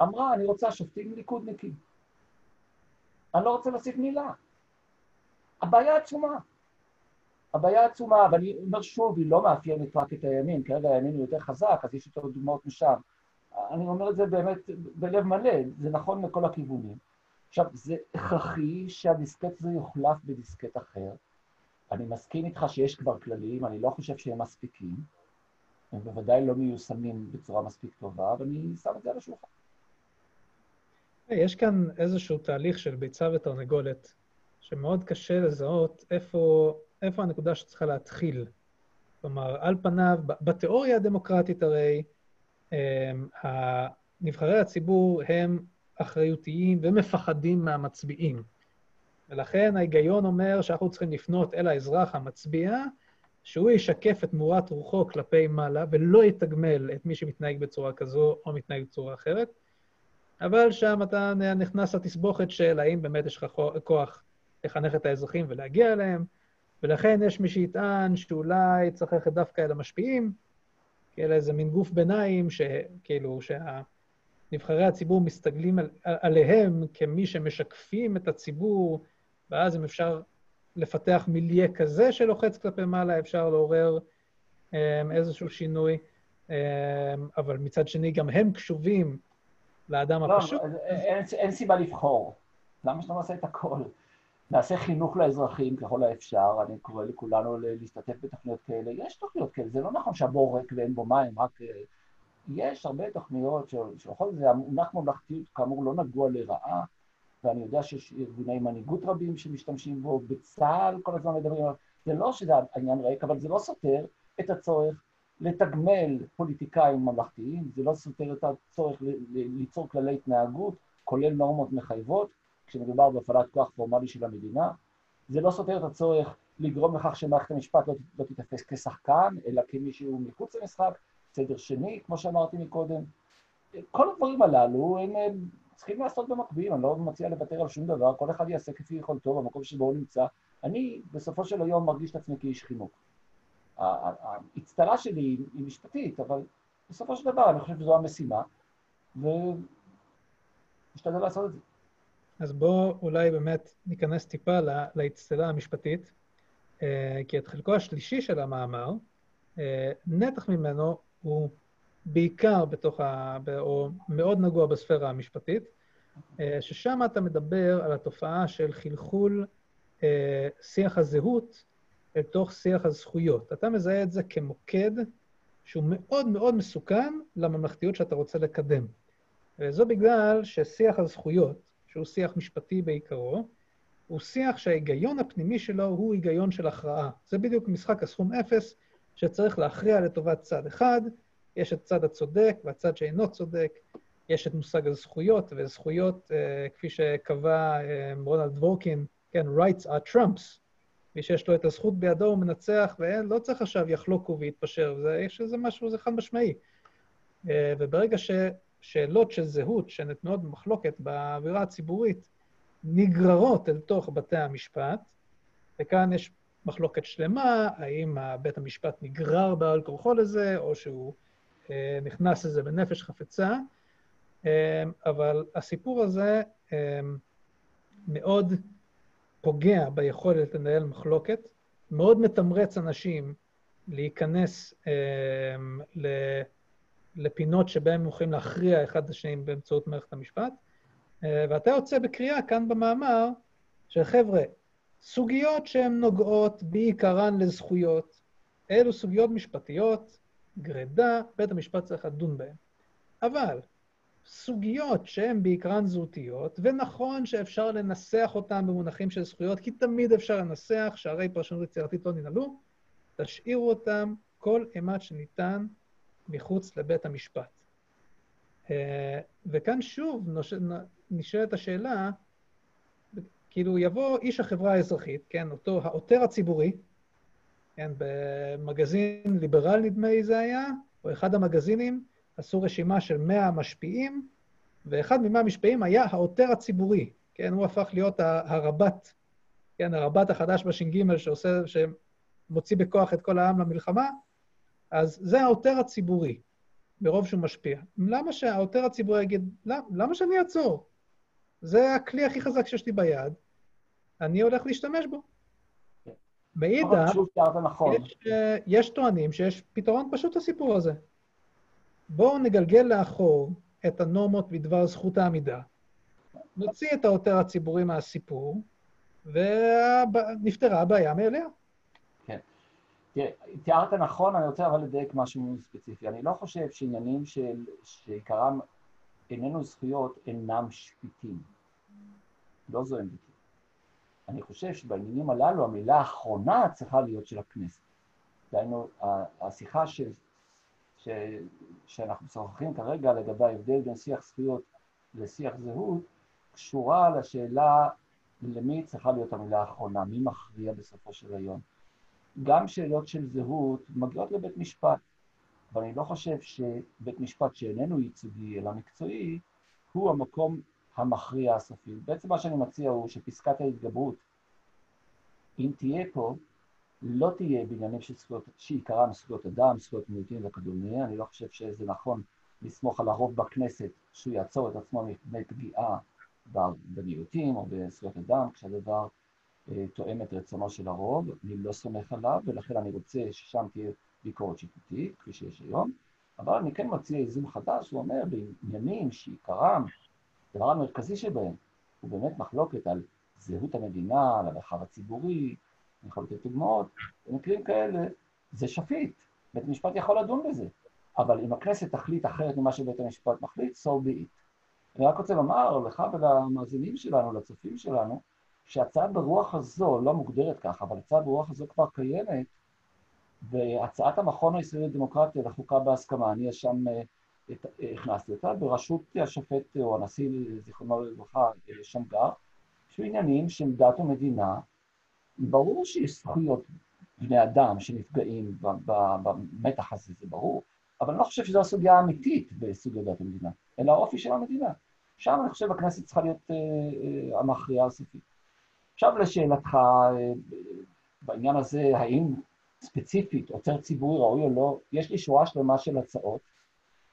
אמרה, אני רוצה שופטים ליכודניקים. אני לא רוצה להוסיף מילה. הבעיה עצומה. הבעיה עצומה, ואני אומר שוב, היא לא מאפיינת רק את הימין, כרגע הימין הוא יותר חזק, אז יש יותר דוגמאות משם. אני אומר את זה באמת בלב מלא, זה נכון לכל הכיוונים. עכשיו, זה הכרחי שהדיסקט הזה יוחלף בדיסקט אחר, אני מסכים איתך שיש כבר כללים, אני לא חושב שהם מספיקים, הם בוודאי לא מיושמים בצורה מספיק טובה, אבל אני שם את זה על השולחן. יש כאן איזשהו תהליך של ביצה ותרנגולת, שמאוד קשה לזהות איפה, איפה הנקודה שצריכה להתחיל. כלומר, על פניו, בתיאוריה הדמוקרטית הרי, הם, נבחרי הציבור הם אחריותיים ומפחדים מהמצביעים. ולכן ההיגיון אומר שאנחנו צריכים לפנות אל האזרח המצביע, שהוא ישקף את מורת רוחו כלפי מעלה ולא יתגמל את מי שמתנהג בצורה כזו או מתנהג בצורה אחרת. אבל שם אתה נכנס לתסבוכת של האם באמת יש לך כוח לחנך את האזרחים ולהגיע אליהם, ולכן יש מי שיטען שאולי צריך ללכת דווקא אל המשפיעים, כאל איזה מין גוף ביניים, שכאילו, שנבחרי הציבור מסתגלים על, עליהם כמי שמשקפים את הציבור ואז אם אפשר לפתח מיליה כזה שלוחץ כלפי מעלה, אפשר לעורר um, איזשהו שינוי, um, אבל מצד שני גם הם קשובים לאדם לא, הפשוט. לא, אין, אין סיבה לבחור. למה שלא נעשה את הכל? נעשה חינוך לאזרחים ככל האפשר, אני קורא לכולנו להשתתף בתוכניות כאלה. יש תוכניות כאלה, זה לא נכון שהבור ריק ואין בו מים, רק... אה, יש הרבה תוכניות שבכל זאת, המונח ממלכתיות כאמור לא נגוע לרעה, ואני יודע שיש ארגוני מנהיגות רבים שמשתמשים בו, בצה"ל כל הזמן מדברים זה לא שזה עניין ריק, אבל זה לא סותר את הצורך לתגמל פוליטיקאים ממלכתיים, זה לא סותר את הצורך ליצור כללי התנהגות, כולל נורמות מחייבות, כשמדובר בהפעלת כוח פורמלי של המדינה, זה לא סותר את הצורך לגרום לכך שמערכת המשפט לא, לא תיתפס כשחקן, אלא כמישהו מחוץ למשחק, סדר שני, כמו שאמרתי מקודם. כל הדברים הללו הם צריכים לעשות במקביל, אני לא מציע לוותר על שום דבר, כל אחד יעשה כפי יכולתו במקום שבו הוא נמצא. אני בסופו של היום מרגיש את עצמי כאיש חינוך. האצטלה שלי היא משפטית, אבל בסופו של דבר אני חושב שזו המשימה, ומשתדל לעשות את זה. אז בואו אולי באמת ניכנס טיפה לאצטלה המשפטית, אה, כי את חלקו השלישי של המאמר, אה, נתח ממנו הוא בעיקר בתוך ה... או מאוד נגוע בספירה המשפטית, אה, ששם אתה מדבר על התופעה של חלחול שיח הזהות אל תוך שיח הזכויות. אתה מזהה את זה כמוקד שהוא מאוד מאוד מסוכן לממלכתיות שאתה רוצה לקדם. וזו בגלל ששיח הזכויות, שהוא שיח משפטי בעיקרו, הוא שיח שההיגיון הפנימי שלו הוא היגיון של הכרעה. זה בדיוק משחק הסכום אפס, שצריך להכריע לטובת צד אחד, יש את צד הצודק והצד שאינו צודק, יש את מושג הזכויות, וזכויות, uh, כפי שקבע uh, רונלד וורקין, כן, rights are trumps. מי שיש לו את הזכות בידו הוא מנצח, ולא צריך עכשיו יחלוקו ויתפשר, זה, יש איזה משהו, זה חד משמעי. Uh, וברגע ששאלות של זהות, שנתנות במחלוקת באווירה הציבורית, נגררות אל תוך בתי המשפט, וכאן יש מחלוקת שלמה, האם בית המשפט נגרר בעל כורחו לזה, או שהוא אה, נכנס לזה בנפש חפצה, אה, אבל הסיפור הזה אה, מאוד פוגע ביכולת לנהל מחלוקת, מאוד מתמרץ אנשים להיכנס אה, לפינות שבהם הם יכולים להכריע אחד את השני באמצעות מערכת המשפט, אה, ואתה יוצא בקריאה כאן במאמר, שחבר'ה, סוגיות שהן נוגעות בעיקרן לזכויות, אלו סוגיות משפטיות, גרידא, בית המשפט צריך לדון בהן. אבל סוגיות שהן בעיקרן זהותיות, ונכון שאפשר לנסח אותן במונחים של זכויות, כי תמיד אפשר לנסח, שהרי פרשנות יצירתית לא ננעלו, תשאירו אותם כל אימת שניתן מחוץ לבית המשפט. אה, וכאן שוב נשאלת השאלה, כאילו יבוא איש החברה האזרחית, כן, אותו העותר הציבורי, כן, במגזין ליברל נדמה לי זה היה, או אחד המגזינים, עשו רשימה של 100 משפיעים, ואחד מ-100 המשפיעים היה העותר הציבורי, כן, הוא הפך להיות הרב"ט, כן, הרב"ט החדש בש"ג שעושה, שמוציא בכוח את כל העם למלחמה, אז זה העותר הציבורי, ברוב שהוא משפיע. למה שהעותר הציבורי יגיד, למה, למה שאני אעצור? זה הכלי הכי חזק שיש לי ביד, אני הולך להשתמש בו. מאידך, נכון. יש, אה, יש טוענים שיש פתרון פשוט לסיפור הזה. בואו נגלגל לאחור את הנורמות בדבר זכות העמידה, נוציא את העותר הציבורי מהסיפור, ונפתרה הבעיה מאליה. כן. תראה, תיארת נכון, אני רוצה אבל לדייק משהו ספציפי. אני לא חושב שעניינים של, שעיקרם איננו זכויות אינם שפיטים. לא זו עמדתי. אני חושב שבעניינים הללו המילה האחרונה צריכה להיות של הכנסת. דהיינו, השיחה ש, ש, שאנחנו משוחחים כרגע לגבי ההבדל בין שיח זכויות לשיח זהות, קשורה לשאלה למי צריכה להיות המילה האחרונה, מי מכריע בסופו של היום. גם שאלות של זהות מגיעות לבית משפט, אבל אני לא חושב שבית משפט שאיננו ייצוגי אלא מקצועי, הוא המקום המכריע הסופי. בעצם מה שאני מציע הוא שפסקת ההתגברות, אם תהיה פה, לא תהיה בעניינים של זכויות, שעיקרם זכויות אדם, זכויות מיעוטים וכדומה. אני לא חושב שזה נכון לסמוך על הרוב בכנסת שהוא יעצור את עצמו מפני פגיעה במיעוטים או בזכויות אדם, כשהדבר אה, תואם את רצונו של הרוב. אני לא סומך עליו, ולכן אני רוצה ששם תהיה ביקורת שיפוטית, כפי שיש היום. אבל אני כן מציע איזון חדש, הוא אומר, בעניינים שעיקרם הדבר המרכזי שבהם הוא באמת מחלוקת על זהות המדינה, על המרחב הציבורי, אני יכול לתת דוגמאות, במקרים כאלה זה שפיט, בית המשפט יכול לדון בזה, אבל אם הכנסת תחליט אחרת ממה שבית המשפט מחליט, so be it. אני רק רוצה לומר לך ולמאזינים שלנו, לצופים שלנו, שהצעה ברוח הזו, לא מוגדרת ככה, אבל הצעה ברוח הזו כבר קיימת, והצעת המכון הישראלי לדמוקרטיה לחוקה בהסכמה, אני שם אה, הכנסתי אותה בראשות השופט או הנשיא, זיכרונו לברכה, שמגר, שעניינים של דת ומדינה, ברור שיש זכויות בני אדם שנפגעים במתח הזה, זה ברור, אבל אני לא חושב שזו הסוגיה האמיתית בסוגיה דת המדינה, אלא האופי של המדינה. שם אני חושב הכנסת צריכה להיות אה, אה, המכריעה הסופית. עכשיו לשאלתך, אה, בעניין הזה, האם ספציפית עוצר ציבורי ראוי או לא, יש לי שורה שלמה של הצעות,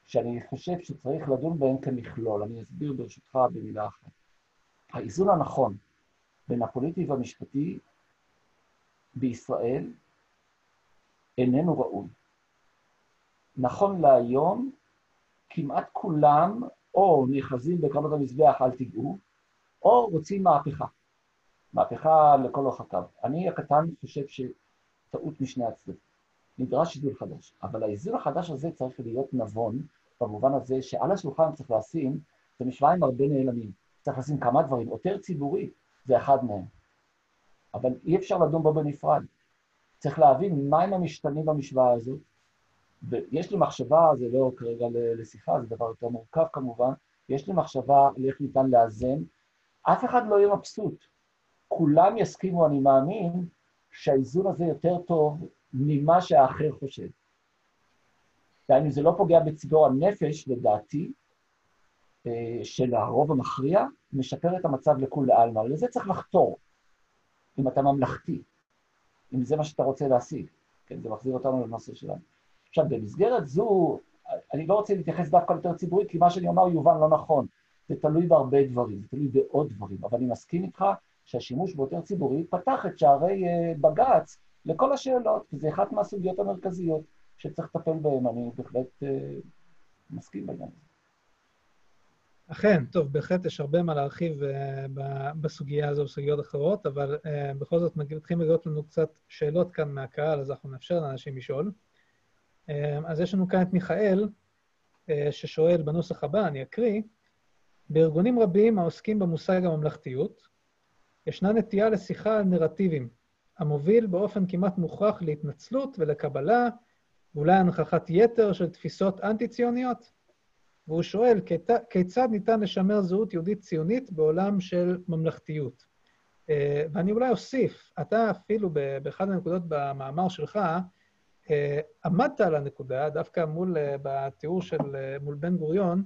שאני חושב שצריך לדון בהן כמכלול. אני אסביר ברשותך במילה אחת. האיזון הנכון בין הפוליטי והמשפטי בישראל איננו ראוי. נכון להיום, כמעט כולם או נאחזים בקרנות המזבח אל תיגעו, או רוצים מהפכה. מהפכה לכל הקו. אני הקטן חושב שטעות משני הצדדים. נדרש איזון חדש, אבל האיזון החדש הזה צריך להיות נבון, במובן הזה שעל השולחן צריך לשים, זה משוואה עם הרבה נעלמים. צריך לשים כמה דברים. עותר ציבורי זה אחד מהם. אבל אי אפשר לדון בו בנפרד. צריך להבין מהם המשתנים במשוואה הזאת. ויש לי מחשבה, זה לא כרגע לשיחה, זה דבר יותר מורכב כמובן, יש לי מחשבה על איך ניתן לאזן. אף אחד לא יהיה מבסוט. כולם יסכימו, אני מאמין, שהאיזון הזה יותר טוב ממה שהאחר חושב. דהיינו, זה לא פוגע בציבור הנפש, לדעתי, אה, של הרוב המכריע, משפר את המצב לכולי עלמא. לזה צריך לחתור, אם אתה ממלכתי, אם זה מה שאתה רוצה להשיג. כן, זה מחזיר אותנו לנושא שלנו. עכשיו, במסגרת זו, אני לא רוצה להתייחס דווקא ליותר ציבורי, כי מה שאני אומר יובן לא נכון. זה תלוי בהרבה דברים, זה תלוי בעוד דברים, אבל אני מסכים איתך שהשימוש ביותר ציבורי פתח את שערי uh, בג"ץ לכל השאלות, וזה אחת מהסוגיות המרכזיות שצריך לטפל בהן, אני בהחלט uh, מסכים בעניין הזה. אכן, טוב, בהחלט יש הרבה מה להרחיב uh, בסוגיה הזו ובסוגיות אחרות, אבל uh, בכל זאת מתחילים לגלות לנו קצת שאלות כאן מהקהל, אז אנחנו נאפשר לאנשים לשאול. Uh, אז יש לנו כאן את מיכאל, uh, ששואל בנוסח הבא, אני אקריא, בארגונים רבים העוסקים במושג הממלכתיות, ישנה נטייה לשיחה על נרטיבים, המוביל באופן כמעט מוכרח להתנצלות ולקבלה, ואולי הנכחת יתר של תפיסות אנטי-ציוניות. והוא שואל, כיצד ניתן לשמר זהות יהודית ציונית בעולם של ממלכתיות? אה, ואני אולי אוסיף, אתה אפילו באחד הנקודות במאמר שלך, אה, עמדת על הנקודה, דווקא מול, אה, בתיאור של, מול בן גוריון,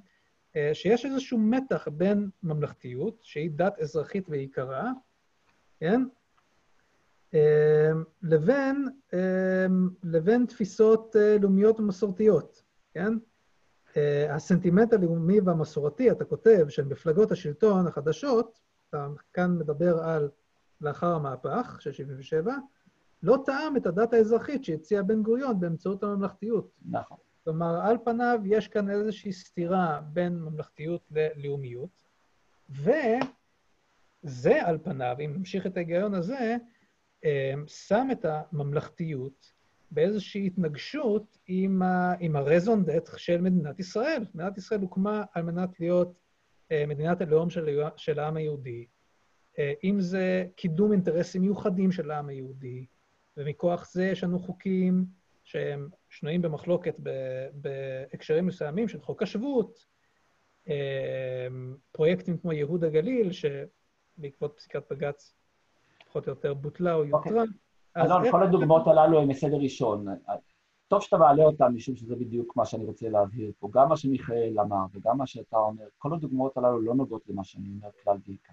שיש איזשהו מתח בין ממלכתיות, שהיא דת אזרחית ועיקרה, כן? לבין, לבין תפיסות לאומיות ומסורתיות, כן? אה, הסנטימנט הלאומי והמסורתי, אתה כותב, של מפלגות השלטון החדשות, אתה כאן מדבר על לאחר המהפך של 77', לא טעם את הדת האזרחית שהציע בן גוריון באמצעות הממלכתיות. נכון. כלומר, על פניו יש כאן איזושהי סתירה בין ממלכתיות ללאומיות, וזה על פניו, אם נמשיך את ההיגיון הזה, אה, שם את הממלכתיות באיזושהי התנגשות עם, עם הרזון דט של מדינת ישראל. מדינת ישראל הוקמה על מנת להיות אה, מדינת הלאום של, של העם היהודי, אה, אם זה קידום אינטרסים מיוחדים של העם היהודי, ומכוח זה יש לנו חוקים שהם שנויים במחלוקת בהקשרים מסוימים של חוק השבות, אה, פרויקטים כמו ייהוד הגליל, שבעקבות פסיקת בג"ץ פחות או יותר בוטלה או יותרה. אוקיי. אלון, כל הדוגמאות הללו הן מסדר ראשון. טוב שאתה מעלה אותן, משום שזה בדיוק מה שאני רוצה להבהיר פה. גם מה שמיכאל אמר וגם מה שאתה אומר, כל הדוגמאות הללו לא נוגעות למה שאני אומר כלל ועיקר.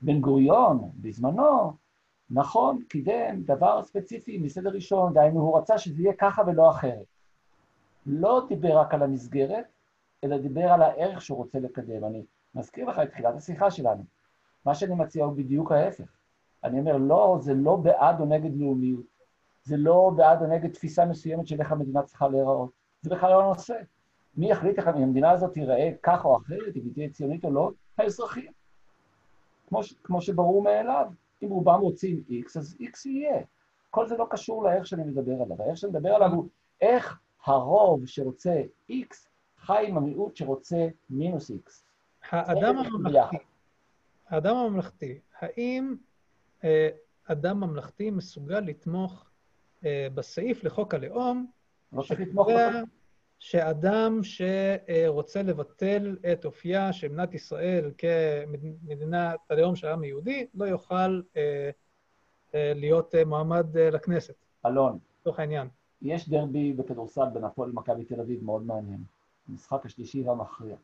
בן גוריון, בזמנו, נכון, קידם דבר ספציפי מסדר ראשון, דהיינו, הוא רצה שזה יהיה ככה ולא אחרת. לא דיבר רק על המסגרת, אלא דיבר על הערך שהוא רוצה לקדם. אני מזכיר לך את תחילת השיחה שלנו. מה שאני מציע הוא בדיוק ההפך. אני אומר, לא, זה לא בעד או נגד לאומיות, זה לא בעד או נגד תפיסה מסוימת של איך המדינה צריכה להיראות, זה בכלל לא הנושא. מי יחליט איך המדינה הזאת תיראה כך או אחרת, אם היא תהיה ציונית או לא? האזרחים. כמו, כמו שברור מאליו, אם רובם רוצים X, אז X יהיה. כל זה לא קשור לאיך שאני מדבר עליו. האיך שאני מדבר עליו הוא איך הרוב שרוצה X חי עם המיעוט שרוצה מינוס X. האדם הממלכתי, האדם הממלכתי, האם אדם ממלכתי מסוגל לתמוך אה, בסעיף לחוק הלאום, לא שאדם שרוצה לבטל את אופייה של מדינת ישראל כמדינת הלאום של העם היהודי, לא יוכל אה, להיות מועמד לכנסת. אלון. לצורך העניין. יש דרבי בכדורסל בין הפועל למכבי תל אביב מאוד מעניין. המשחק השלישי והמכריע.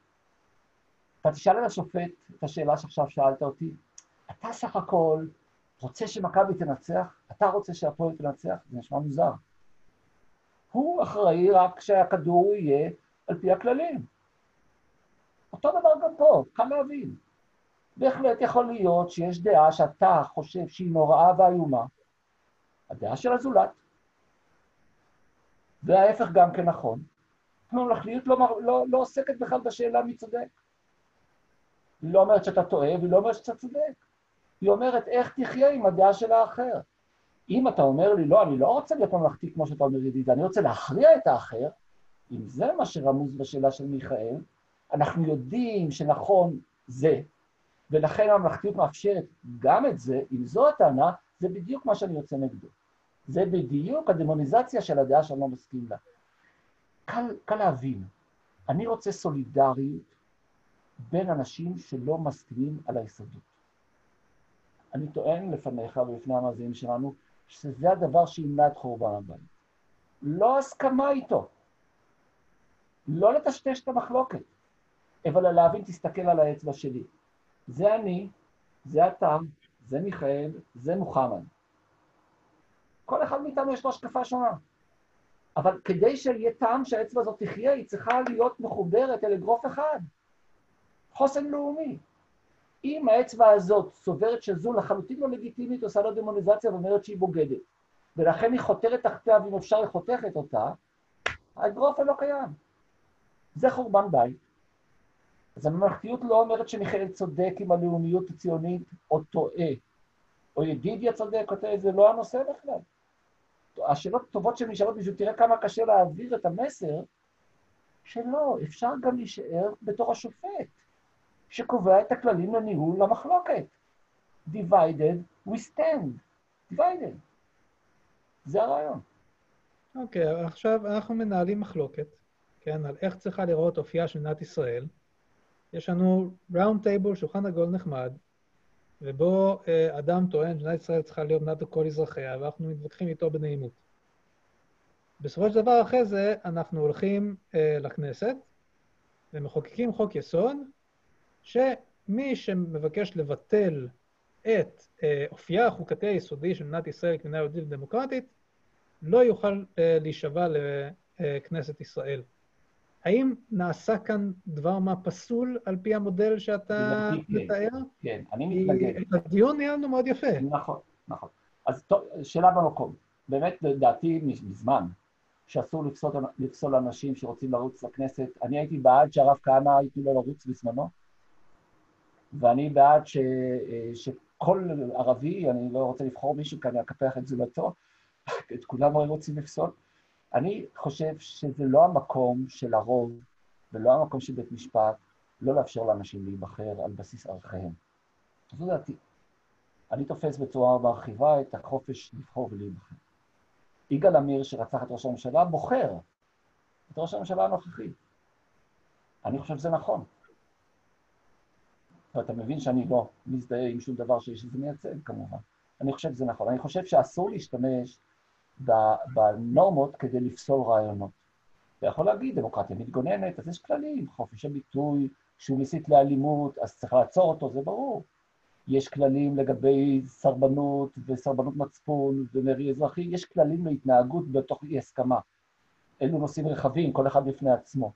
אתה תשאל את השופט את השאלה שעכשיו שאלת אותי, אתה סך הכל רוצה שמכבי תנצח? אתה רוצה שהפועל תנצח? זה נשמע מוזר. הוא אחראי רק שהכדור יהיה על פי הכללים. אותו דבר גם פה, קל להבין. בהחלט יכול להיות שיש דעה שאתה חושב שהיא נוראה ואיומה, הדעה של הזולת. וההפך גם כן נכון. הממלכתיות לא, לא, לא עוסקת בכלל בשאלה מי צודק. היא לא אומרת שאתה טועה, והיא לא אומרת שאתה צודק. היא אומרת איך תחיה עם הדעה של האחר. אם אתה אומר לי, לא, אני לא רוצה להיות ממלכתי כמו שאתה אומר ידידה, אני רוצה להכריע את האחר, אם זה מה שרמוז בשאלה של מיכאל, אנחנו יודעים שנכון זה, ולכן הממלכתיות מאפשרת גם את זה, אם זו הטענה, זה בדיוק מה שאני יוצא נגדו. זה בדיוק הדמוניזציה של הדעה שאני לא מסכים לה. קל, קל להבין, אני רוצה סולידריות בין אנשים שלא מסכימים על היסודות. אני טוען לפניך ולפני המאזינים שלנו, שזה הדבר שימנע את חורבן הבית. לא הסכמה איתו. לא לטשטש את המחלוקת, אבל להבין, תסתכל על האצבע שלי. זה אני, זה אתה, זה מיכאל, זה מוחמד. כל אחד מאיתנו יש לו השקפה שונה. אבל כדי שיהיה טעם שהאצבע הזאת תחיה, היא צריכה להיות מחוברת אל אגרוף אחד. חוסן לאומי. אם האצבע הזאת סוברת שזו לחלוטין לא לגיטימית, עושה לה דמוניזציה ואומרת שהיא בוגדת, ולכן היא חותרת תחתיה, ואם אפשר היא חותכת אותה, האגרוף לא קיים. זה חורבן בית. אז הממלכתיות לא אומרת שמיכאל צודק עם הלאומיות הציונית או טועה, או ידידיה צודק או טועה, זה לא הנושא בכלל. השאלות הטובות שנשאלות בשביל תראה כמה קשה להעביר את המסר, שלא, אפשר גם להישאר בתור השופט, שקובע את הכללים לניהול המחלוקת. divided we stand. divided. זה הרעיון. אוקיי, okay, עכשיו אנחנו מנהלים מחלוקת, כן, על איך צריכה לראות אופייה של מדינת ישראל. יש לנו ראונד טייבל, שולחן עגול נחמד, ובו אה, אדם טוען שמדינת ישראל צריכה להיות מדינת כל אזרחיה, ואנחנו מתווכחים איתו בנעימות. בסופו של דבר, אחרי זה, אנחנו הולכים אה, לכנסת ומחוקקים חוק יסוד, שמי שמבקש לבטל את אה, אופייה החוקתי היסודי של מדינת ישראל כמדינה יהודית ודמוקרטית, לא יוכל אה, להישבע לכנסת ישראל. האם נעשה כאן דבר מה פסול על פי המודל שאתה. מתאר? כן, אני מתנגד. הדיון נהיה לנו מאוד יפה. נכון, נכון. אז טוב, שאלה במקום. באמת, לדעתי, מזמן, שאסור לפסול, לפסול אנשים שרוצים לרוץ לכנסת. אני הייתי בעד שהרב כהנא ייתנו לו לרוץ בזמנו, ואני בעד ש, שכל ערבי, אני לא רוצה לבחור מישהו כאן אקפח את זולתו, את כולם רוצים לפסול. אני חושב שזה לא המקום של הרוב ולא המקום של בית משפט לא לאפשר לאנשים להיבחר על בסיס ערכיהם. זו דעתי. אני תופס בצורה מרחיבה את החופש לבחור ולהיבחר. יגאל עמיר, שרצח את ראש הממשלה, בוחר את ראש הממשלה הנוכחי. אני חושב שזה נכון. ואתה מבין שאני לא מזדהה עם שום דבר שיש לזה מייצג, כמובן. אני חושב שזה נכון. אני חושב שאסור להשתמש בנורמות כדי לפסול רעיונות. אתה יכול להגיד, דמוקרטיה מתגוננת, אז יש כללים, חופש הביטוי, שהוא מסית לאלימות, אז צריך לעצור אותו, זה ברור. יש כללים לגבי סרבנות וסרבנות מצפון ומרי אזרחי, יש כללים להתנהגות בתוך אי הסכמה. אלו נושאים רחבים, כל אחד בפני עצמו.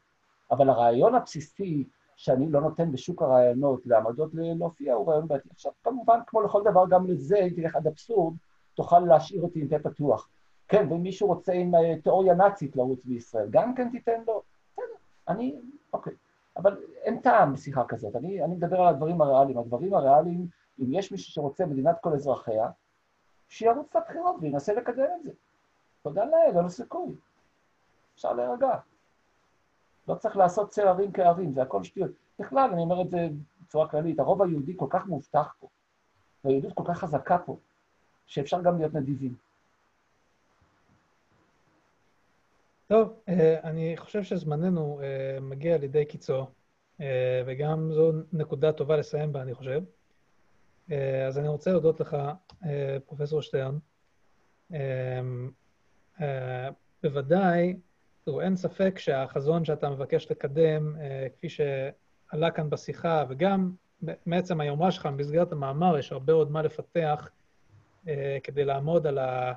אבל הרעיון הבסיסי שאני לא נותן בשוק הרעיונות לעמדות להופיע הוא רעיון בעייתי. עכשיו, כמובן, כמו לכל דבר, גם לזה, אם תלך עד אבסורד, תוכל להשאיר אותי עם פה פתוח. כן, ואם מישהו רוצה עם אה, תיאוריה נאצית לרוץ בישראל, גם כן תיתן לו, בסדר, אני, אוקיי. אבל אין טעם בשיחה כזאת, אני, אני מדבר על הדברים הריאליים. הדברים הריאליים, אם יש מישהו שרוצה מדינת כל אזרחיה, שירוץ לבחירות וינסה לקדם את זה. תודה לאל, אין לו סיכוי. אפשר להירגע. לא צריך לעשות צל ערים כערים, זה הכל שטויות. בכלל, אני אומר את זה בצורה כללית, הרוב היהודי כל כך מאובטח פה, והיהודות כל כך חזקה פה, שאפשר גם להיות נדיבים. טוב, אה, אני חושב שזמננו אה, מגיע לידי קיצו, אה, וגם זו נקודה טובה לסיים בה, אני חושב. אז אני רוצה להודות לך, פרופ' שטרן. בוודאי, תראו, אין ספק שהחזון שאתה מבקש לקדם, כפי שעלה כאן בשיחה, וגם מעצם היומרה שלך, במסגרת המאמר, יש הרבה עוד מה לפתח כדי לעמוד על ה...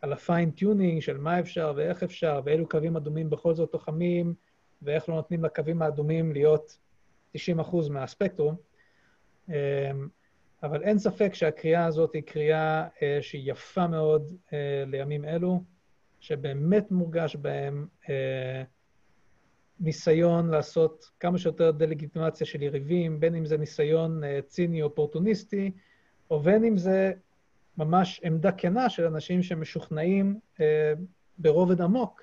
על ה fine-tuning של מה אפשר ואיך אפשר, ואילו קווים אדומים בכל זאת תוחמים, ואיך לא נותנים לקווים האדומים להיות 90% מהספקטרום. אמ, אבל אין ספק שהקריאה הזאת היא קריאה אה, שהיא יפה מאוד אה, לימים אלו, שבאמת מורגש בהם אה, ניסיון לעשות כמה שיותר דה-לגיטימציה של יריבים, בין אם זה ניסיון ציני אופורטוניסטי, או בין אם זה ממש עמדה כנה של אנשים שמשוכנעים אה, ברובד עמוק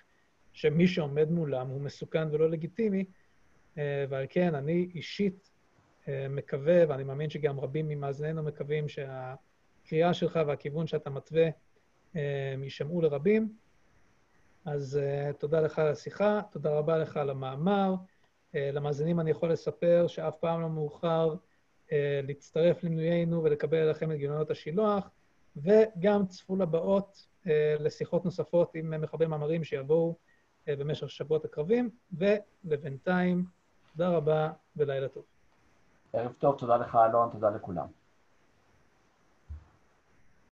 שמי שעומד מולם הוא מסוכן ולא לגיטימי, אה, ועל כן אני אישית אה, מקווה, ואני מאמין שגם רבים ממאזנינו מקווים שהקריאה שלך והכיוון שאתה מתווה אה, יישמעו לרבים. אז אה, תודה לך על השיחה, תודה רבה לך על המאמר. אה, למאזינים אני יכול לספר שאף פעם לא מאוחר אה, להצטרף למנויינו ולקבל אליכם את גיליונות השילוח. וגם צפו לבאות אה, לשיחות נוספות עם מחברי מאמרים שיבואו אה, במשך שבועות הקרבים, ולבינתיים, תודה רבה ולילה טוב. ערב טוב, תודה לך אלון, תודה לכולם.